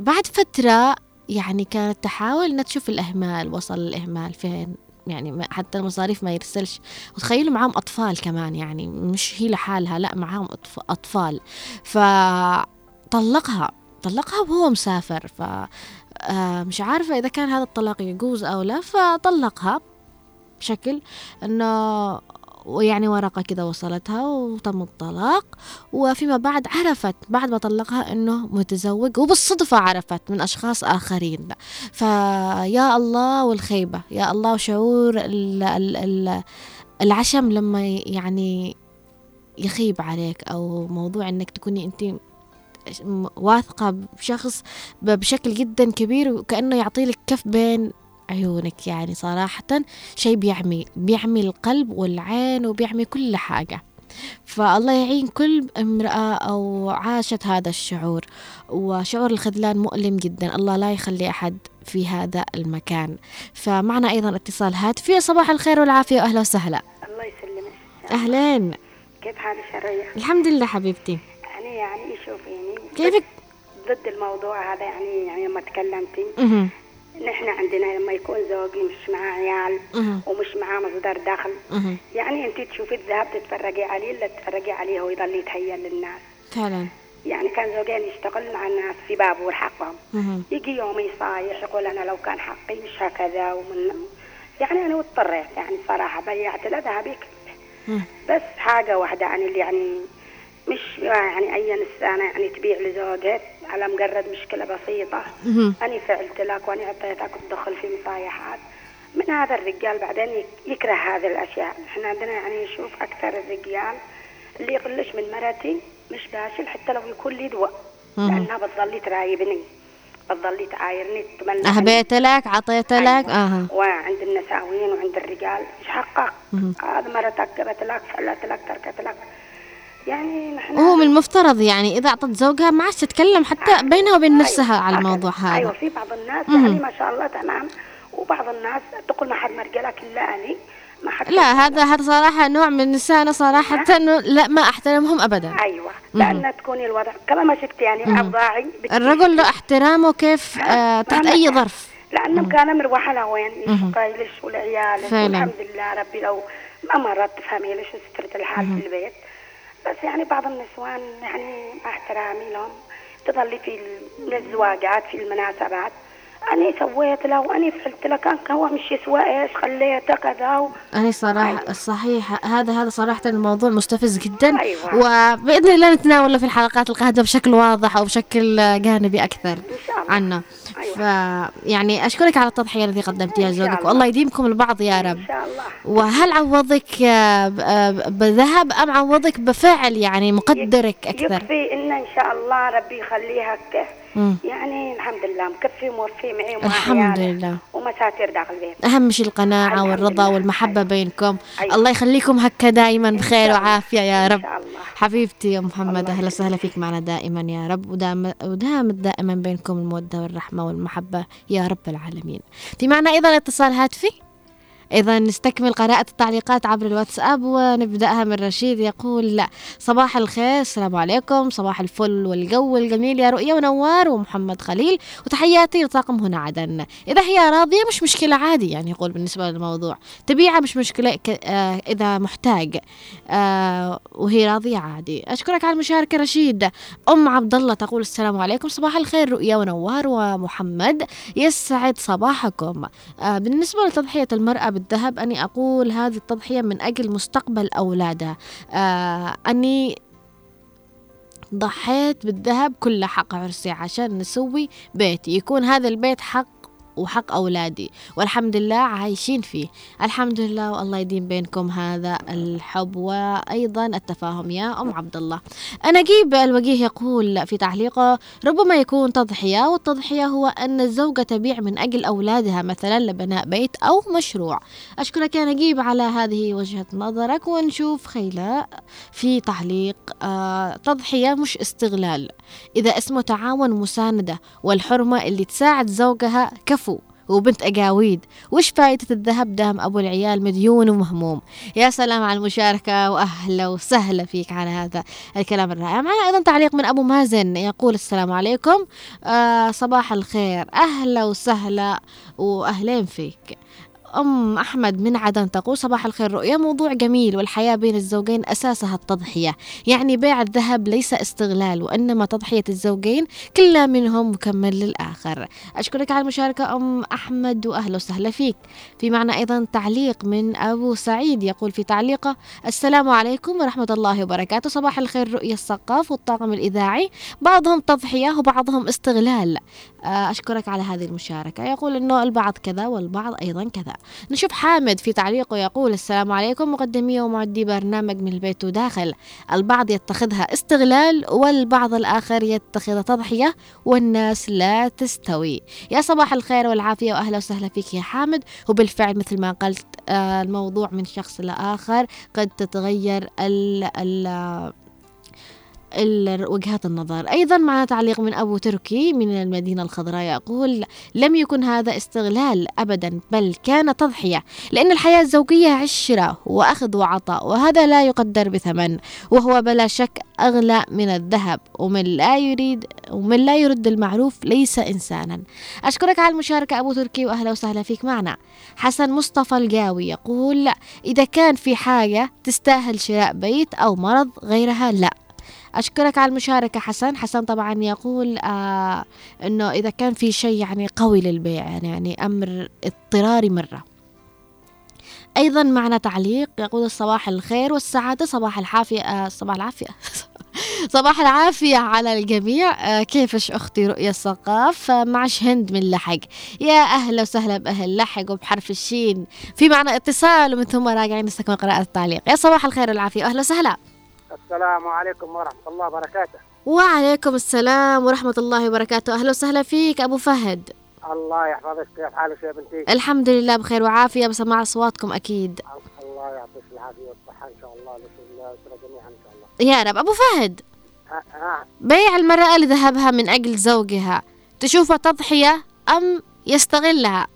بعد فترة يعني كانت تحاول إنها تشوف الإهمال وصل الإهمال فين؟ يعني حتى المصاريف ما يرسلش. وتخيلوا معاهم أطفال كمان يعني مش هي لحالها لا معاهم أطف- أطفال. فطلقها طلقها وهو مسافر. ف آه، مش عارفة إذا كان هذا الطلاق يجوز أو لا فطلقها بشكل إنه ويعني ورقة كذا وصلتها وتم الطلاق. وفيما بعد عرفت بعد ما طلقها إنه متزوج وبالصدفة عرفت من أشخاص آخرين فيا الله والخيبة يا الله وشعور ال ال ال العشم لما يعني يخيب عليك أو موضوع إنك تكوني أنت م- واثقة بشخص بشكل جدا كبير وكأنه يعطي لك كف بين عيونك يعني صراحة شيء بيعمي بيعمي القلب والعين وبيعمي كل حاجة. فالله يعين كل امرأة أو عاشت هذا الشعور. وشعور الخذلان مؤلم جدا. الله لا يخلي أحد في هذا المكان. فمعنا أيضا اتصال هاتفي. صباح الخير والعافية وأهلا وسهلا. الله يسلمك. أهلين كيف حالك شرية؟ الحمد لله حبيبتي. يعني يعني شوفي يعني كيفك؟ ضد الموضوع هذا يعني يعني لما تكلمتي. نحن عندنا لما يكون زوجي مش معاه عيال. ومش معاه مصدر دخل. يعني انت تشوفي الذهب تتفرجي عليه الا تتفرجي عليه هو يضل يتهيأ للناس فعلا يعني كان زوجين يشتغل مع الناس في بابور حقهم. يجي يوم يصايح يقول أنا لو كان حقي مش هكذا ومن يعني أنا اضطريت يعني صراحة بيعت له ذهبي. بس حاجة واحدة عن اللي يعني مش يعني أي انسانه يعني تبيع لزوجها على مجرد مشكلة بسيطة. مهم. أنا فعلت لك وأنا أعطيتك الدخل في مصايحات. من هذا الرجال بعدين يك- يكره هذه الأشياء. إحنا عندنا يعني نشوف أكثر الرجال اللي يقلش من مرتي مش باشل حتى لو يكون لي دواء. لأنها بتظلي ترايبني. بتظلي تعايرني تمنى أهبيت لك عطيت لك أها. وعند النساوين وعند الرجال. مش حقك. هذا مرتك جابت لك فعلت لك تركت لك. يعني نحن وهو من المفترض يعني إذا أعطت زوجها ما عادش تتكلم حتى بينها وبين نفسها أيوة، على. الموضوع هذا. أيوه في بعض الناس. يعني ما شاء الله تمام. وبعض الناس تقول ما حد مرجلك الا أني ما حد لا هذا هذا صراحة نوع من النساء أنا صراحة إنه لا ما أحترمهم أبدا. أيوه لأن تكون الوضع كما ما شفت يعني ابضاعي بت- الرجل له احترامه كيف آه تحت أي ظرف. لأنه كان مروحه لوين يشقيلش والعيال فعلا. والحمد لله ربي لو ما مرت تفهمي ليش سترت الحال في البيت. بس يعني بعض النسوان يعني مع احترامي لهم تظلي في ال- الزواجات في المناسبات. أنا سويت له وأنا فعلت له. كان هو مش يسوى إيش خليته كذا و... أنا صراحة صحيح. هذا هذا صراحة الموضوع مستفز جدا. أيوة. وبإذن الله نتناوله في الحلقات القادمة بشكل واضح أو بشكل جانبي أكثر إن شاء الله. عنه أيوة. ف يعني أشكرك على التضحية التي قدمتيها الله. والله يديمكم البعض يا رب. إن شاء الله. وهل عوضك آه، آه، بذهب أم عوضك بفعل يعني مقدرك أكثر يكفي إن إن شاء الله ربي يخليها ك... مم. يعني الحمد لله مكفي وموفي معي الحمد لله. ومساتير داخل البيت أهم شيء القناعة الحمد والرضا لله. والمحبة أيوة. بينكم أيوة. الله يخليكم هكا دائما بخير. وعافية يا إن رب شاء الله. حبيبتي يا محمد الله أهلا وسهلا فيك معنا دائما يا رب ودام ودامت دائما بينكم المودة والرحمة والمحبة يا رب العالمين في معنا أيضا اتصال هاتفي إذا نستكمل قراءة التعليقات عبر الواتساب ونبدأها من رشيد يقول لا. صباح الخير السلام عليكم. صباح الفل والجو الجميل يا رؤية ونوار ومحمد خليل. وتحياتي لطاقم هنا عدن. إذا هي راضية مش مشكلة عادي يعني يقول بالنسبة للموضوع. تبيعها مش مشكلة. آه إذا محتاج. آه وهي راضية عادي. أشكرك على المشاركة رشيد. أم عبد الله تقول السلام عليكم. صباح الخير رؤية ونوار ومحمد. يسعد صباحكم. آه بالنسبة لتضحية المرأة بالذهب أني أقول هذه التضحية من أجل مستقبل أولادها آه أني ضحيت بالذهب كله حق عرسي عشان نسوي بيت يكون هذا البيت حق وحق أولادي والحمد لله عايشين فيه. الحمد لله والله يديم بينكم هذا الحب وأيضا التفاهم يا أم عبد الله نجيب الوجيه يقول في تعليقه ربما يكون تضحية والتضحية هو أن الزوجة تبيع من أجل أولادها مثلا لبناء بيت أو مشروع. أشكرك يا نجيب على هذه وجهة نظرك ونشوف خيلاء في تعليق. آه تضحية مش استغلال. إذا اسمه تعاون مساندة والحرمة اللي تساعد زوجها كفو وبنت أقاويد وش فائدة الذهب دام أبو العيال مديون ومهموم؟ يا سلام على المشاركة وأهلا وسهلا فيك على هذا الكلام الرائع. معنا أيضا تعليق من أبو مازن يقول السلام عليكم. آه صباح الخير. أهلا وسهلا وأهلين فيك. أم أحمد من عدن تقول صباح الخير رؤيا موضوع جميل والحياة بين الزوجين أساسها التضحية. يعني بيع الذهب ليس استغلال وإنما تضحية الزوجين كل منهم مكمل للآخر. أشكرك على المشاركة أم أحمد وأهلا وسهلا فيك. في معنا أيضا تعليق من أبو سعيد يقول في تعليقه السلام عليكم ورحمة الله وبركاته. صباح الخير رؤيا الثقاف والطاقم الإذاعي. بعضهم تضحية وبعضهم استغلال. آه، أشكرك على هذه المشاركة. يقول أنه البعض كذا والبعض أيضا كذا. نشوف حامد في تعليقه يقول السلام عليكم مقدمي ومعدي برنامج من البيت وداخل. البعض يتخذها استغلال والبعض الآخر يتخذها تضحية والناس لا تستوي. يا صباح الخير والعافية وأهلا وسهلا فيك يا حامد. وبالفعل مثل ما قلت آه، الموضوع من شخص لآخر قد تتغير ال ال- وجهات النظر. أيضا معنا تعليق من أبو تركي من المدينة الخضراء يقول لم يكن هذا استغلال أبدا بل كان تضحية لأن الحياة الزوجية عشرة وأخذ وعطاء وهذا لا يقدر بثمن وهو بلا شك أغلى من الذهب ومن لا يريد ومن لا يرد المعروف ليس إنسانا. أشكرك على المشاركة أبو تركي وأهلا وسهلا فيك معنا. حسن مصطفى الجاوي يقول إذا كان في حاجة تستاهل شراء بيت أو مرض غيرها لا. أشكرك على المشاركة حسن. حسن طبعا يقول آه أنه إذا كان في شيء يعني قوي للبيع يعني, يعني أمر اضطراري مرة. أيضا معنا تعليق يقول صباح الخير والسعادة صباح العافية آه صباح العافية. <laughs> صباح العافية على الجميع. آه كيفش أختي رؤية الثقاف؟ آه معش هند من لحق. يا أهلا وسهلا بأهل لحق وبحرف الشين. في معنا اتصال ومن ثم راجعين نستكمل قراءة التعليق. يا صباح الخير والعافية أهلا وسهلا. السلام عليكم ورحمة الله وبركاته. وعليكم السلام ورحمة الله وبركاته. أهلا وسهلا فيك أبو فهد. الله يحفظك كيف حالك يا بنتي؟ الحمد لله بخير وعافية بسمع أصواتكم أكيد. الله يعطيك العافية والصحة إن شاء الله لكل جميعا إن شاء الله. يا رب. أبو فهد ها ها. بيع المرأة لذهبها من أجل زوجها تشوفها تضحية أم يستغلها؟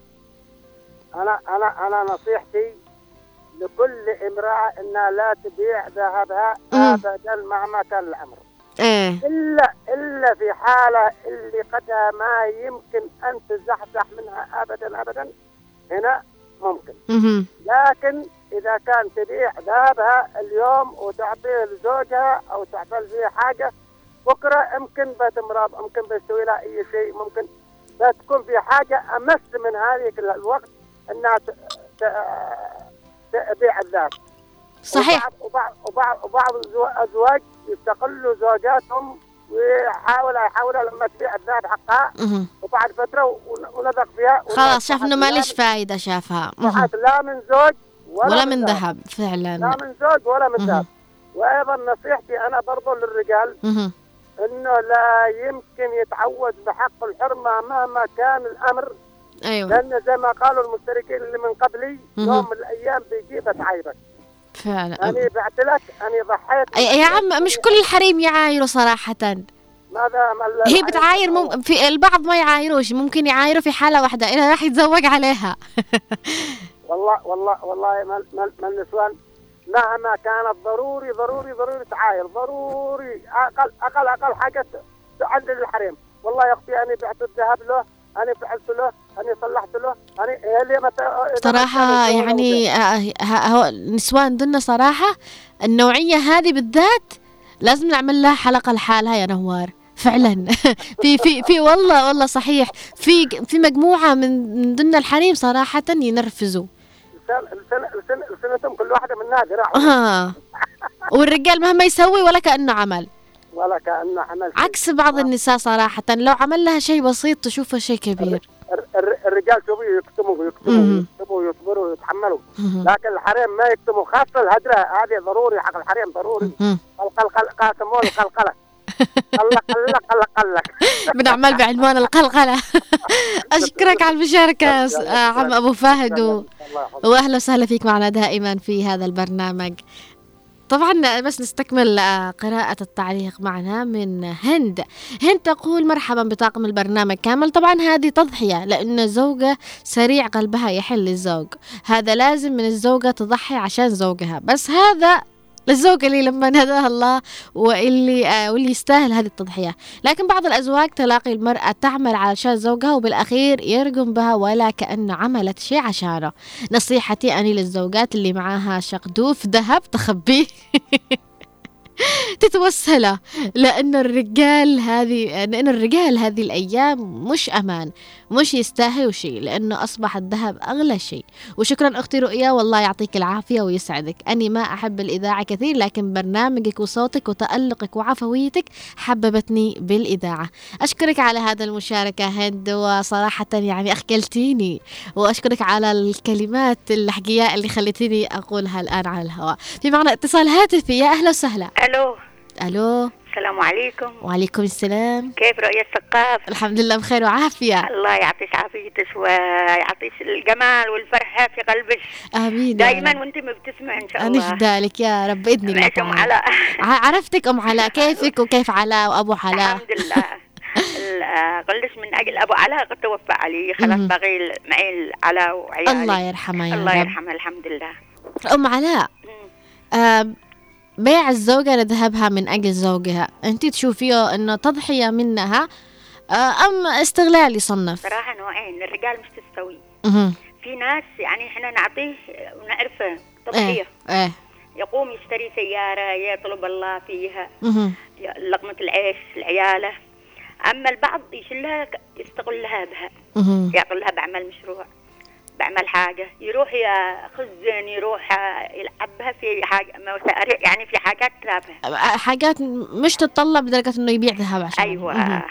أنا أنا أنا نصيحتي لكل امرأة إنها لا تبيع ذهبها مم. أبدا مهما كان الأمر إيه إلا إلا في حالة اللي قدها ما يمكن أن تزحزح منها أبدا أبدا هنا ممكن مهم. لكن إذا كان تبيع ذهبها اليوم وتعطيه لزوجها أو تعطي فيه حاجة بكرة يمكن بتمرض ممكن بيستوي لها أي شيء ممكن بتكون في حاجة أمس من هذه الوقت أنها ت- ت- تبيع الذهب صحيح وبعض وبعض وبعض, الأزواج يستقلوا زوجاتهم ويحاول يحاولها لما تبيع الذهب حقها. وبعد فترة ون- ونذق فيها. خلاص شاف لا ماليش فايدة شافها. لا من زوج ولا, ولا من ذهب فعلا. لا من زوج ولا من. ذهب وأيضا نصيحتي أنا برضو للرجال. إنه لا يمكن يتعود بحق الحرمة مهما كان الأمر. أيوة. لأن زي ما قالوا المشتركين اللي من قبلي. يوم من الأيام بيجي بتعايرك فعلا. أنا بعت لك أنا ضحيت. يا يا عم مش كل الحريم يعايروا صراحة. ماذا ما هي بتعاير مم... في البعض ما يعايروش ممكن يعايروا في حالة واحدة إذا راح يتزوج عليها. <laughs> والله والله والله ما النسوان. مهما كانت ضروري ضروري ضروري تعاير ضروري. أقل أقل أقل حاجة تعدل الحريم. والله يا أختي أنا بعت الذهب له أنا فعلت له أنا صلحت له. أنا اللي الزوج يعني آه، ه- هو النسوان دنا صراحة النوعية هذه بالذات لازم نعمل لها حلقة لحالها يا نوار. فعلا. <laughs> في في في والله والله صحيح. في في مجموعة من من ضمن الحريم صراحة ينرفزوا. لسانتهم كل واحدة من نادره ها والرجال مهما يسوي ولا كأنه عمل. ولا كأنه عمل. عكس بعض النساء صراحة. لو عمل لها شيء بسيط تشوفه شيء كبير. الرجال شوفوا يكتموا ويكتموا مم. ويكتموا ويصبروا ويتحملوا. لكن الحريم ما يكتموا خاصة الهدره هذه ضروري حق الحريم ضروري. مهم. القلقل قاسمون <laughs> القلقله قلق قلق قلق قلق بنعمل بعنوان القلقلة. أشكرك على المشاركة عم أبو فهد و... واهلا وسهلا فيك معنا دائما في هذا البرنامج. طبعا بس نستكمل آه، قراءة التعليق معنا من هند. هند تقول مرحبا بطاقم البرنامج كامل. طبعا هذه تضحية لأن الزوجة سريع قلبها يحل الزوج هذا لازم من الزوجة تضحي عشان زوجها. بس هذا للزوجة اللي لما هداها الله واللي آه واللي يستاهل هذه التضحية. لكن بعض الأزواج تلاقي المرأة تعمل علشان زوجها وبالأخير يرقم بها ولا كأن عملت شيء عشانه. نصيحتي أني للزوجات اللي معاها شقدوف ذهب تخبيه. <laughs> تتوسلة لأن الرجال هذه لأن الرجال هذه الأيام مش أمان مش يستاهلوا شيء لأنه أصبح الذهب أغلى شيء. وشكرا أختي رؤيا والله يعطيك العافية ويسعدك. أني ما أحب الإذاعة كثير لكن برنامجك وصوتك وتألقك وعفويتك حببتني بالإذاعة. أشكرك على هذا المشاركة هند وصراحة يعني أخجلتيني. وأشكرك على الكلمات الحقيقة اللي خليتيني أقولها الآن على الهواء. في معنا اتصال هاتفي يا أهلا وسهلا. ألو. ألو. السلام عليكم. وعليكم السلام. كيف رؤية الثقاف؟ الحمد لله بخير وعافية. الله يعطيك عافيتك ويعطيك الجمال والفرحة في قلبك. آمين دائما. وأنت مبتسمة إن شاء الله. فدالك يا رب؟ بإذن الله. ام تعالى. علاء عرفتك أم علاء؟ كيفك وكيف علاء وأبو علاء؟ الحمد لله. قلش من أجل أبو علاء قد توفى علي. خلاص ال- معي علاء وعيالي. الله يرحمه يا الله يرحمه الحمد لله. أم علاء بيع الزوجة لذهبها من أجل زوجها. أنت تشوفيه أنه تضحية منها آه أم استغلال يصنف؟ صراحة نوعين الرجال مش تستوي. في ناس يعني إحنا نعطيه ونعرفه تضحية. إيه يقوم يشتري سيارة يطلب الله فيها. لقمة العيش لعياله أما البعض يشلها يستغلها بها. مهم. يعطلها بعمل مشروع. بعمل حاجة يروح يخزن يروح يلعبها في حاجة يعني في حاجات تافهة حاجات مش تتطلب لدرجة أنه يبيع ذهب عشان. أيوة. مهم.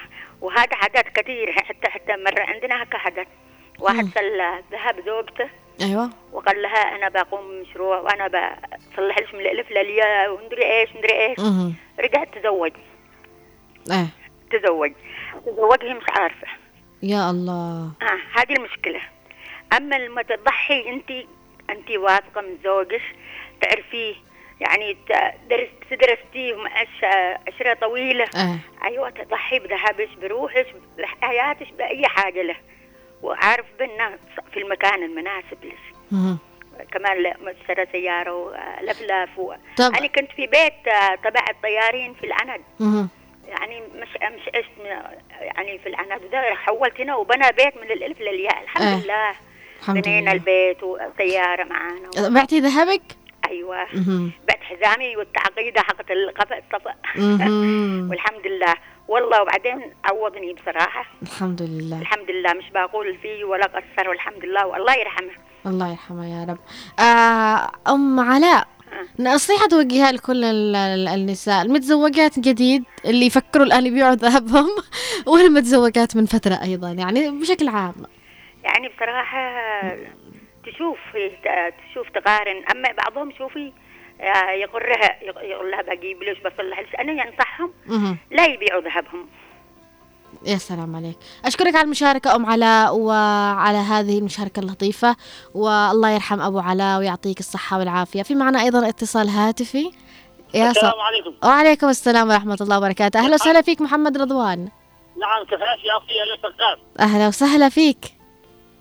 وهذا حاجات كثير حتى حتى مرة عندنا هكا حدث واحد سل ذهب زوجته. أيوة. وقال لها أنا بقوم مشروع وأنا بصلح لك من الألف للياء ومدري إيش مدري إيش. مهم. رجعت تزوج. إيه. تزوج. تزوج هي مش عارفة. يا الله. آه هذه المشكلة. أما لما تضحي أنت أنت واثقة من زوجك تعرفيه يعني درست درستيه عشرة طويلة. إيه أيوة تضحي بذهبك بروحك بحياتك بأي حاجة له. وعارف بأنه في المكان المناسب لك. كمان اشترى سيارة ولفلف و... طب أنا كنت في بيت تبع الطيارين في العند. يعني مش مش عشت يعني في العناد ده حولت هنا وبنى بيت من الألف للياء. الحمد آه. لله. بنينا البيت وسياره معانا. بعتي ذهبك؟ أيوه. بعت حزامي والتعقيده حقت القفا الصفا. <laughs> والحمد لله. والله وبعدين عوضني بصراحة. الحمد لله. الحمد لله. مش بقول فيه ولا قصر والحمد لله. والله يرحمه. الله يرحمه يا رب. آه أم علاء نصيحة توجهها لكل ال- ال- النساء. المتزوجات جديد اللي يفكروا الآن يبيعوا ذهبهم <laughs> والمتزوجات من فترة أيضا يعني بشكل عام. يعني بصراحة تشوف تشوف تقارن. أما بعضهم شوفي آه، يغرها يقول لها بجيب ليش بصلح ليش أنا ينصحهم. لا يبيعوا ذهبهم. يا سلام عليك. أشكرك على المشاركة أم علاء وعلى هذه المشاركة اللطيفة والله يرحم أبو علاء ويعطيك الصحة والعافية. في معنا أيضا اتصال هاتفي. يا السلام. عليكم. وعليكم السلام ورحمة الله وبركاته. أهلا وسهلا فيك محمد رضوان. نعم كيف يا الاستاذ أهلا وسهلا فيك.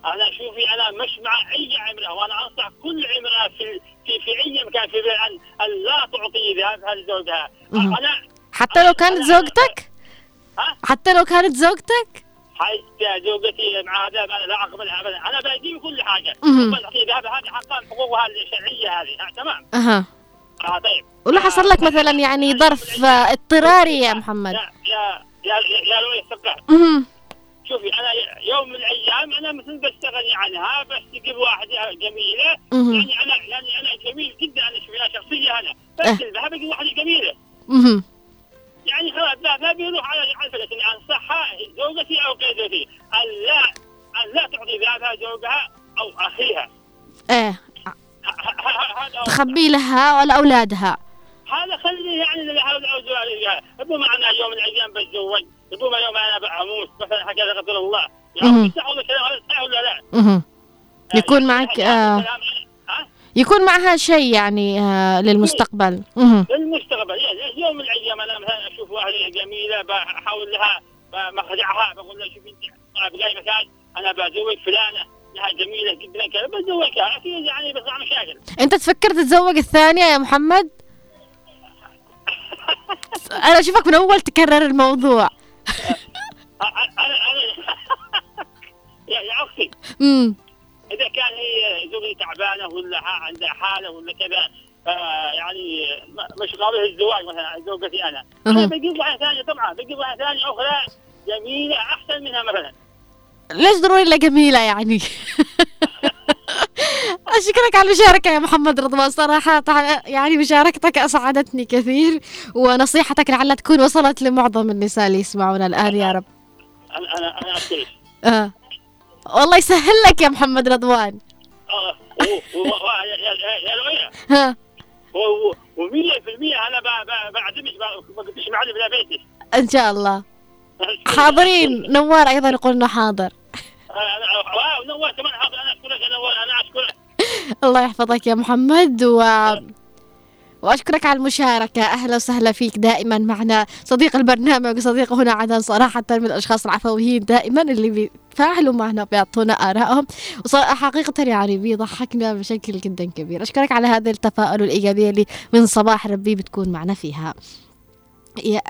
أنا شوفي أنا مش مع أي عمرة وأنا أنصح كل عمرة في في في أي مكان في بيت أن أن لا تعطي ذهبها لزوجها. أنا حتى لو كانت زوجتك؟ ها؟ حتى لو كانت زوجتك؟ حتى زوجتي مع أنا لا اقبلها ابدا أنا بدي كل حاجة. مهم. بس تعطي ذهب هذه حقها حقوقها الشرعية هذه. تمام؟ أها. آه طيب. ولا حصل لك مثلا يعني ظرف آه، اضطراري يا محمد؟ يا يا يا يا لؤي السقار مهم. شوفي أنا يوم من الأيام أنا مثل بستغني عنها بس تجيب واحدة جميلة. يعني أنا يعني أنا جميل جدا أنا شوفي أنا شخصية أنا. أه. بس الذهب يجي واحدة جميلة. يعني خلاص لا لا بيروح على على الفلس اني انصحها زوجتي أو زوجتي أن لا أن لا تعطي ذهبها زوجها أو أخيها. إيه. تخبي لها ولا أولادها. هذا خلي يعني ربما أنا يوم من الأيام بتزوج. ربما يوم أنا بموت مثلا حاجة لا قدر الله. يعني صح ولا كلام هذا صح ولا لا؟ مهم. يكون معك آه ها؟ يكون معها شيء يعني آه للمستقبل مهم. للمستقبل يعني يوم من الأيام أنا مثلا أشوف واحدة جميلة بحاول لها بخدعها بقول لها شوفي أنت أنا في أي مكان أنا بزوج فلانة لها جميلة جدا كذا بزوجها أكيد يعني بصنع مشاكل أنت تفكر تتزوج الثانية يا محمد <laughs> أنا أشوفك من أول تكرر الموضوع أنا أنا يا يا أختي امم إذا كان هي زوجتي تعبانة ولا عندها حالة ولا كذا آه، يعني مش قابله للزواج مثلا زوجتي أنا. أنا. بجيب واحدة ثانية طبعا بجيب واحدة ثانية أخرى جميلة أحسن منها مثلا. ليش ضروري الا جميلة يعني؟ <laughs> أشكرك على المشاركة يا محمد رضوان. صراحة يعني مشاركتك أسعدتني كثير ونصيحتك لعلها تكون وصلت لمعظم النساء اللي يسمعونا الآن يا رب. أنا أنا أنا اشكرك آه. والله يسهل لك يا محمد رضوان. لؤي ها. و100% أنا بعدمج ما قلتش معلم بلا بيتي. إن شاء الله. حاضرين. نوار أيضا يقول إنه حاضر. واو نوار كمان حاضر. أنا أشكرك يا نوار. أنا أشكرك. الله يحفظك يا محمد و وأشكرك على المشاركة. أهلا وسهلا فيك دائما معنا. صديق البرنامج وصديق هنا عدن صراحة من الأشخاص العفويين دائما اللي بيتفاعلوا معنا بيعطونا آرائهم. وحقيقة يعني بيضحكنا بشكل جدا كبير. أشكرك على هذا التفاؤل والايجابية اللي من صباح ربي بتكون معنا فيها.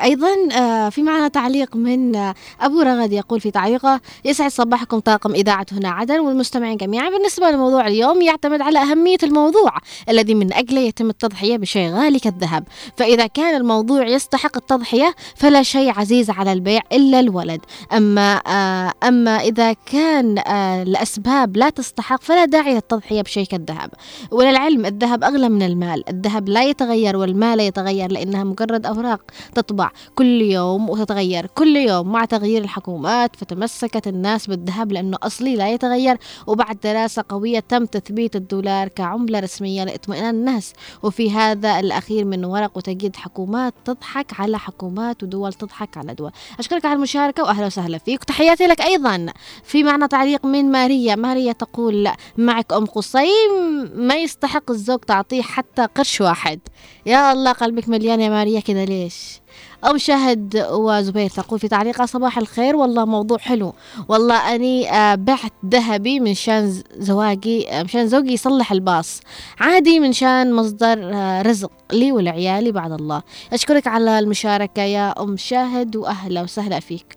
أيضا آه، في معنا تعليق من آه، أبو رغد يقول في تعليقه يسعد صباحكم طاقم إذاعة هنا عدن والمستمعين جميعا. بالنسبة لموضوع اليوم يعتمد على أهمية الموضوع الذي من اجله يتم التضحية بشيء غالي كالذهب فإذا كان الموضوع يستحق التضحية فلا شيء عزيز على البيع إلا الولد. أما آه، أما إذا كان الأسباب لا تستحق فلا داعي للتضحية بشيء كالذهب وللعلم الذهب أغلى من المال. الذهب لا يتغير والمال لا يتغير لأنها مجرد أوراق. تطبع كل يوم وتتغير. كل يوم مع تغيير الحكومات فتمسكت الناس بالذهب لأنه أصلي لا يتغير. وبعد دراسة قوية تم تثبيت الدولار كعملة رسمية لاطمئنان الناس. وفي هذا الأخير من ورق وتجد حكومات تضحك على حكومات ودول تضحك على دول. أشكرك على المشاركة وأهلا وسهلا فيك. وتحياتي لك أيضا. في معنا تعليق من ماريا. ماريا تقول معك أم قصيم ما يستحق الزوج تعطيه حتى قرش واحد. يا الله قلبك مليان يا ماريا كذا ليش؟ أم شهد وزبير تقول في تعليقها صباح الخير والله موضوع حلو. والله أني آه، بعت ذهبي من شان زواجي آه، مشان زوجي يصلح الباص. عادي من شان مصدر آه، رزق لي ولعيالي بعد الله. أشكرك على المشاركة يا أم شاهد وأهلا وسهلا فيك.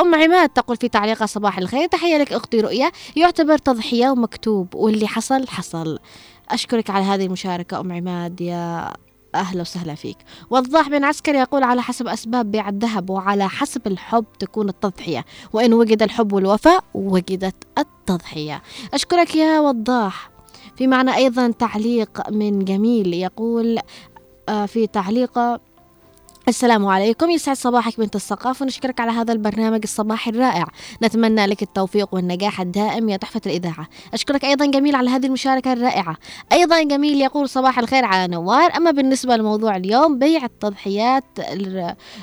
أم عماد تقول في تعليقها صباح الخير تحية لك أختي رؤيا. يعتبر تضحية ومكتوب واللي حصل حصل. أشكرك على هذه المشاركة أم عماد يا أهلا وسهلا فيك. وضاح بن عسكري يقول على حسب أسباب بيع الذهب وعلى حسب الحب تكون التضحية. وإن وجد الحب والوفاء وجدت التضحية. أشكرك يا وضاح. في معنا أيضا تعليق من جميل يقول آه، في تعليقه السلام عليكم. يسعد صباحك بنت الثقافة ونشكرك على هذا البرنامج الصباحي الرائع. نتمنى لك التوفيق والنجاح الدائم يا تحفة الإذاعة. أشكرك أيضا جميل على هذه المشاركة الرائعة. أيضا جميل يقول صباح الخير على نوار. أما بالنسبة لموضوع اليوم بيع التضحيات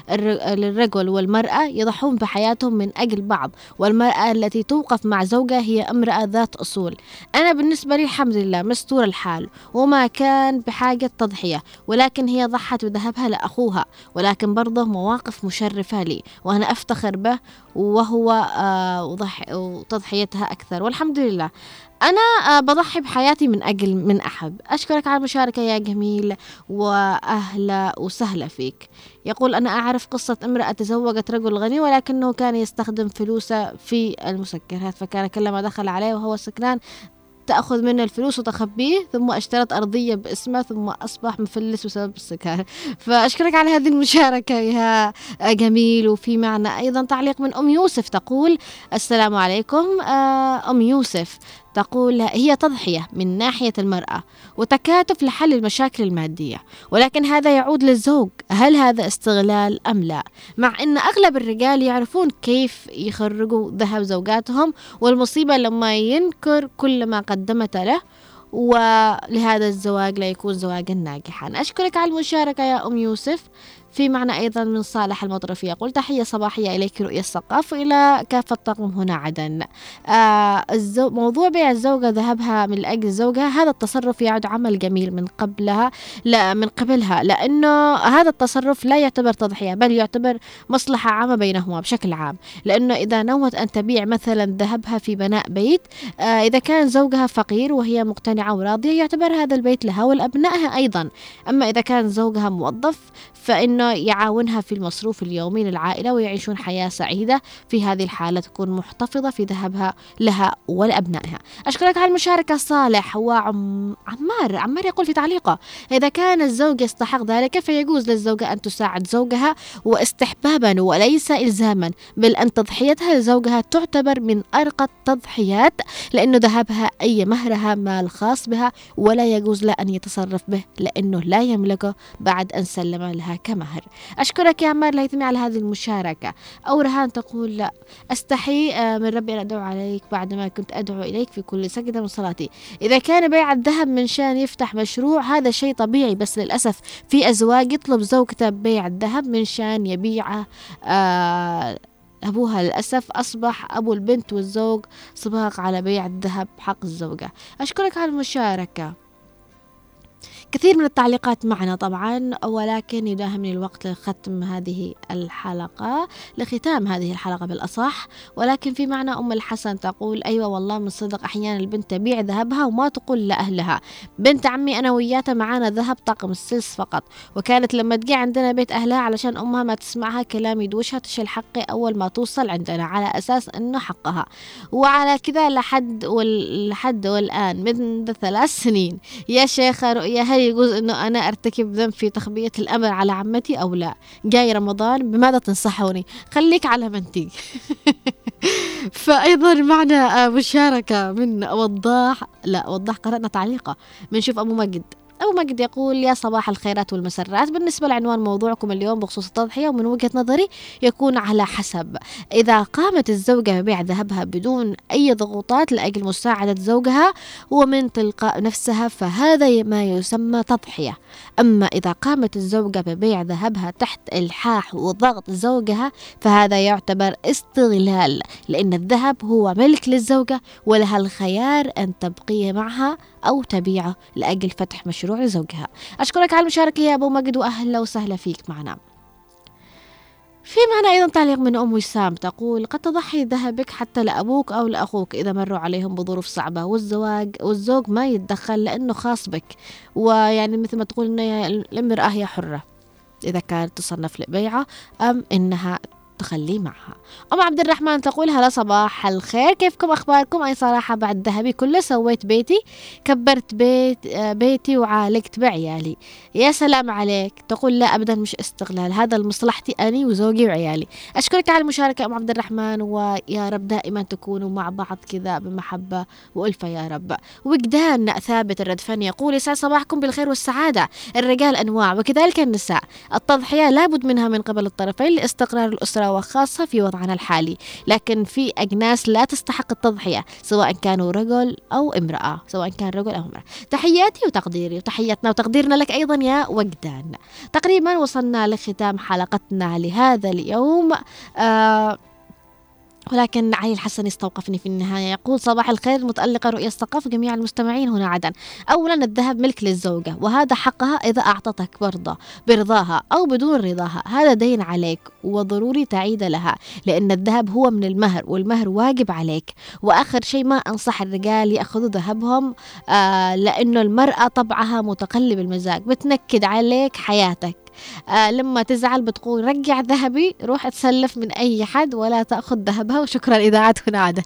للرجل والمرأة يضحون بحياتهم من أجل بعض والمرأة التي توقف مع زوجها هي امرأة ذات أصول. أنا بالنسبة لي الحمد لله مستور الحال وما كان بحاجة تضحية ولكن هي ضحت بذهبها لأخوها. ولكن برضه مواقف مشرفة لي وأنا أفتخر به وهو آه، وتضحيتها أكثر. والحمد لله. أنا آه، بضحي بحياتي من أجل من أحب. أشكرك على المشاركة يا جميل وأهلا وسهلا فيك. يقول أنا أعرف قصة امرأة تزوجت رجل غني ولكنه كان يستخدم فلوسه في المسكرات فكان كلما دخل عليه وهو سكران تأخذ منه الفلوس وتخبيه ثم أشترت أرضية باسمه ثم أصبح مفلس بسبب السكر. فأشكرك على هذه المشاركة يا جميل. وفي معنا أيضا تعليق من أم يوسف تقول السلام عليكم آه، أم يوسف. تقول هي تضحية من ناحية المرأة وتكاتف لحل المشاكل المادية ولكن هذا يعود للزوج هل هذا استغلال أم لا؟ مع أن أغلب الرجال يعرفون كيف يخرجوا ذهب زوجاتهم والمصيبة لما ينكر كل ما قدمت له ولهذا الزواج لا يكون زواجا ناجحا. أشكرك على المشاركة يا أم يوسف. في معنى أيضا من صالح المطرفي يقول تحية صباحية إليك رؤية الثقاف وإلى كافة طاقم هنا عدن. آه الزو... موضوع بيع الزوجة ذهبها من أجل زوجها. هذا التصرف يعد عمل جميل من قبلها لا من قبلها لأنه هذا التصرف لا يعتبر تضحية بل يعتبر مصلحة عامة بينهما بشكل عام. لأنه إذا نوت أن تبيع مثلا ذهبها في بناء بيت آه إذا كان زوجها فقير وهي مقتنعة وراضية يعتبر هذا البيت لها ولأبنائها أيضا. أما إذا كان زوجها موظف فإنه يعاونها في المصروف اليومي للعائلة ويعيشون حياة سعيدة. في هذه الحالة تكون محتفظة في ذهبها لها ولأبنائها. أشكرك على المشاركة صالح وعمار عمار. يقول في تعليقه إذا كان الزوج يستحق ذلك فيجوز للزوجة أن تساعد زوجها واستحبابا وليس إلزاما بل أن تضحيتها لزوجها تعتبر من أرقى التضحيات لأنه ذهبها أي مهرها مال خاص بها ولا يجوز له أن يتصرف به لأنه لا يملكه بعد أن سلم لها كمهر أشكرك يا عمار الهيثمي على هذه المشاركة. أو رهان تقول لا أستحي آه، من ربي أن أدعو عليك بعدما كنت أدعو إليك في كل سجدة من صلاتي. إذا كان بيع الذهب من شان يفتح مشروع هذا شيء طبيعي بس للأسف في أزواج يطلب زوجته بيع الذهب من شان يبيعه. آه أبوها للأسف أصبح أبو البنت والزوج سباق على بيع الذهب حق الزوجة. أشكرك على المشاركة. كثير من التعليقات معنا طبعا ولكن يداهمني الوقت لختم هذه الحلقة لختام هذه الحلقة بالأصح. ولكن في معنى أم الحسن تقول أيوة والله من صدق أحيانا البنت تبيع ذهبها وما تقول لأهلها. بنت عمي أنا وياتها معانا ذهب طقم السلس فقط. وكانت لما تجي عندنا بيت أهلها علشان أمها ما تسمعها كلام يدوشها تشيل حقي أول ما توصل عندنا على أساس أنه حقها. وعلى كذا لحد وال... لحد والآن منذ ثلاث سنين. يا شيخة رؤيا هل يجوز أنه أنا أرتكب ذنب في تخبية الأمر على عمتي أو لا. جاي رمضان بماذا تنصحوني خليك على منتي <laughs> فأيضا معنا مشاركة من وضاح لا وضاح قرأنا تعليقه. بنشوف أبو مجد. أبو مجد يقول يا صباح الخيرات والمسرات. بالنسبة لعنوان موضوعكم اليوم بخصوص التضحية ومن وجهة نظري يكون على حسب. إذا قامت الزوجة ببيع ذهبها بدون أي ضغوطات لأجل مساعدة زوجها ومن تلقاء نفسها فهذا ما يسمى تضحية. أما إذا قامت الزوجة ببيع ذهبها تحت إلحاح وضغط زوجها فهذا يعتبر استغلال لأن الذهب هو ملك للزوجة ولها الخيار أن تبقيه معها أو تبيعه لأجل فتح مشروع لزوجها أشكرك على المشاركة يا أبو مجد وأهلا وسهلا فيك معنا. في معنا أيضا تعليق من أم وسام تقول قد تضحي ذهبك حتى لأبوك أو لأخوك إذا مروا عليهم بظروف صعبة والزواج والزوج ما يتدخل لأنه خاص بك. ويعني مثل ما تقول إن المرأة هي حرة إذا كانت تصنف لبيعة أم إنها تخليه معها. أم عبد الرحمن تقول هلا صباح الخير. كيفكم؟ أخباركم؟ أي صراحة بعد ذهبي كله سويت بيتي كبرت بيت بيتي وعالجت بعيالي. يا سلام عليك. تقول لا أبدا مش استغلال. هذا لمصلحتي أني وزوجي وعيالي. أشكرك على المشاركة أم عبد الرحمن ويا رب دائما تكونوا مع بعض كذا بمحبة وألفة يا رب. وجدان ثابت الردفاني يقول يسعد صباحكم بالخير والسعادة. الرجال أنواع وكذلك النساء. التضحية لابد منها من قبل الطرفين لاستقرار الأسرة وخاصة في وضعنا الحالي لكن في أجناس لا تستحق التضحية سواء كانوا رجل أو امرأة سواء كان رجل أو امرأة. تحياتي وتقديري وتحياتنا وتقديرنا لك أيضا يا وجدان. تقريبا وصلنا لختام حلقتنا لهذا اليوم. آه ولكن علي الحسن استوقفني في النهاية. يقول صباح الخير متألقة رؤية الثقافة جميع المستمعين هنا عدن. أولا الذهب ملك للزوجة وهذا حقها إذا أعطتك برضه برضاها أو بدون رضاها. هذا دين عليك وضروري تعيد لها لأن الذهب هو من المهر والمهر واجب عليك. وآخر شيء ما أنصح الرجال يأخذوا ذهبهم آه لأنه المرأة طبعها متقلب المزاج. بتنكد عليك حياتك. آه لما تزعل بتقول رجع ذهبي روح تسلف من أي حد ولا تأخذ ذهبها وشكرا إذاعة عدن.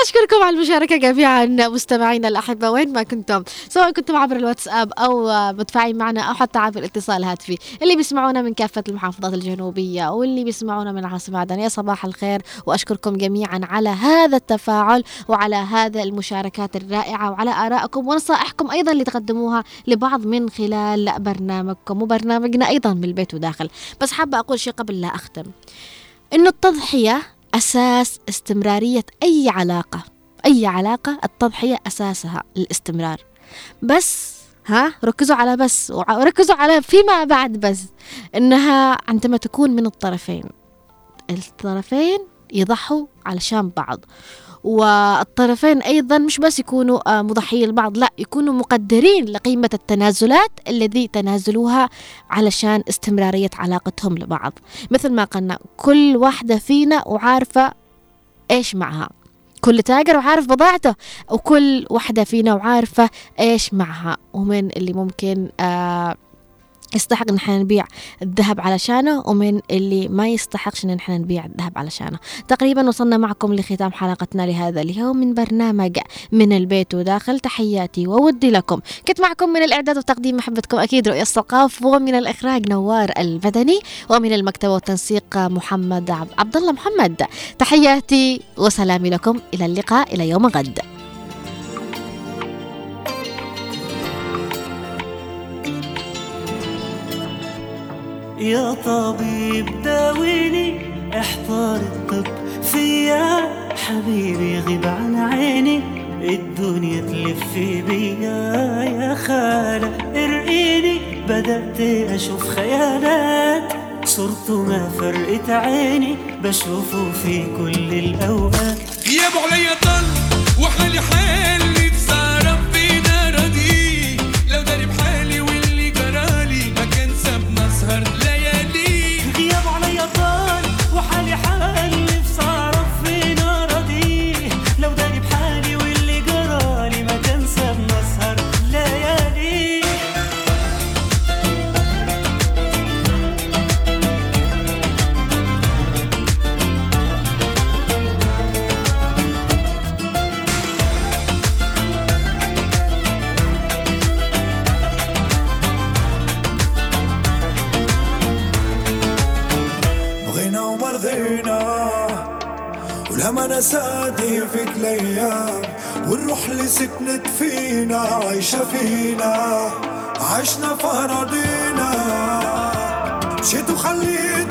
أشكركم على المشاركة جميعا مستمعينا الأحبة وين ما كنتم. سواء كنتم عبر الواتساب أو متفاعلين معنا أو حتى عبر الاتصال الهاتفي اللي بيسمعونا من كافة المحافظات الجنوبية واللي بيسمعونا من العاصمة عدن يا صباح الخير. وأشكركم جميعا على هذا التفاعل وعلى هذا المشاركات الرائعة وعلى آرائكم ونصائحكم أيضا اللي تقدموها لبعض من خلال برنامجكم وبرنامجنا أيضا من البيت وداخل. بس حابة أقول شيء قبل لا أختم. إنه التضحية أساس استمرارية أي علاقة أي علاقة التضحية أساسها الاستمرار. بس ها ركزوا على بس وركزوا على فيما بعد بس إنها عندما تكون من الطرفين. الطرفين يضحوا علشان بعض. والطرفين أيضا مش بس يكونوا آه، مضحيين لبعض لا يكونوا مقدرين لقيمة التنازلات الذي تنازلوها علشان استمرارية علاقتهم لبعض. مثل ما قلنا كل واحدة فينا وعارفة إيش معها. كل تاجر وعارف بضاعته وكل واحدة فينا وعارفة إيش معها. ومن اللي ممكن آه يستحق إن إحنا نبيع الذهب علشانه ومن اللي ما يستحقش إن إحنا نبيع الذهب علشانه تقريبا وصلنا معكم لختام حلقتنا لهذا اليوم من برنامج من البيت وداخل. تحياتي وودي لكم. كنت معكم من الإعداد والتقديم محبتكم أكيد رؤيا الثقاف ومن الإخراج نوار البدني ومن المكتبه والتنسيق محمد عب- عبد الله محمد. تحياتي وسلامي لكم. إلى اللقاء إلى يوم غد. يا طبيب داويني احضر الطب فيا حبيبي غيب عن عيني الدنيا تلف بيا يا خالة ارقيني بدأت أشوف خيالات صرته ما فرقت عيني بشوفه في كل الأوقات. غيابه عليا طل وحالي حالي. سكنت فينا عايشة فينا عشنا في اراضينا مشيت وخليتني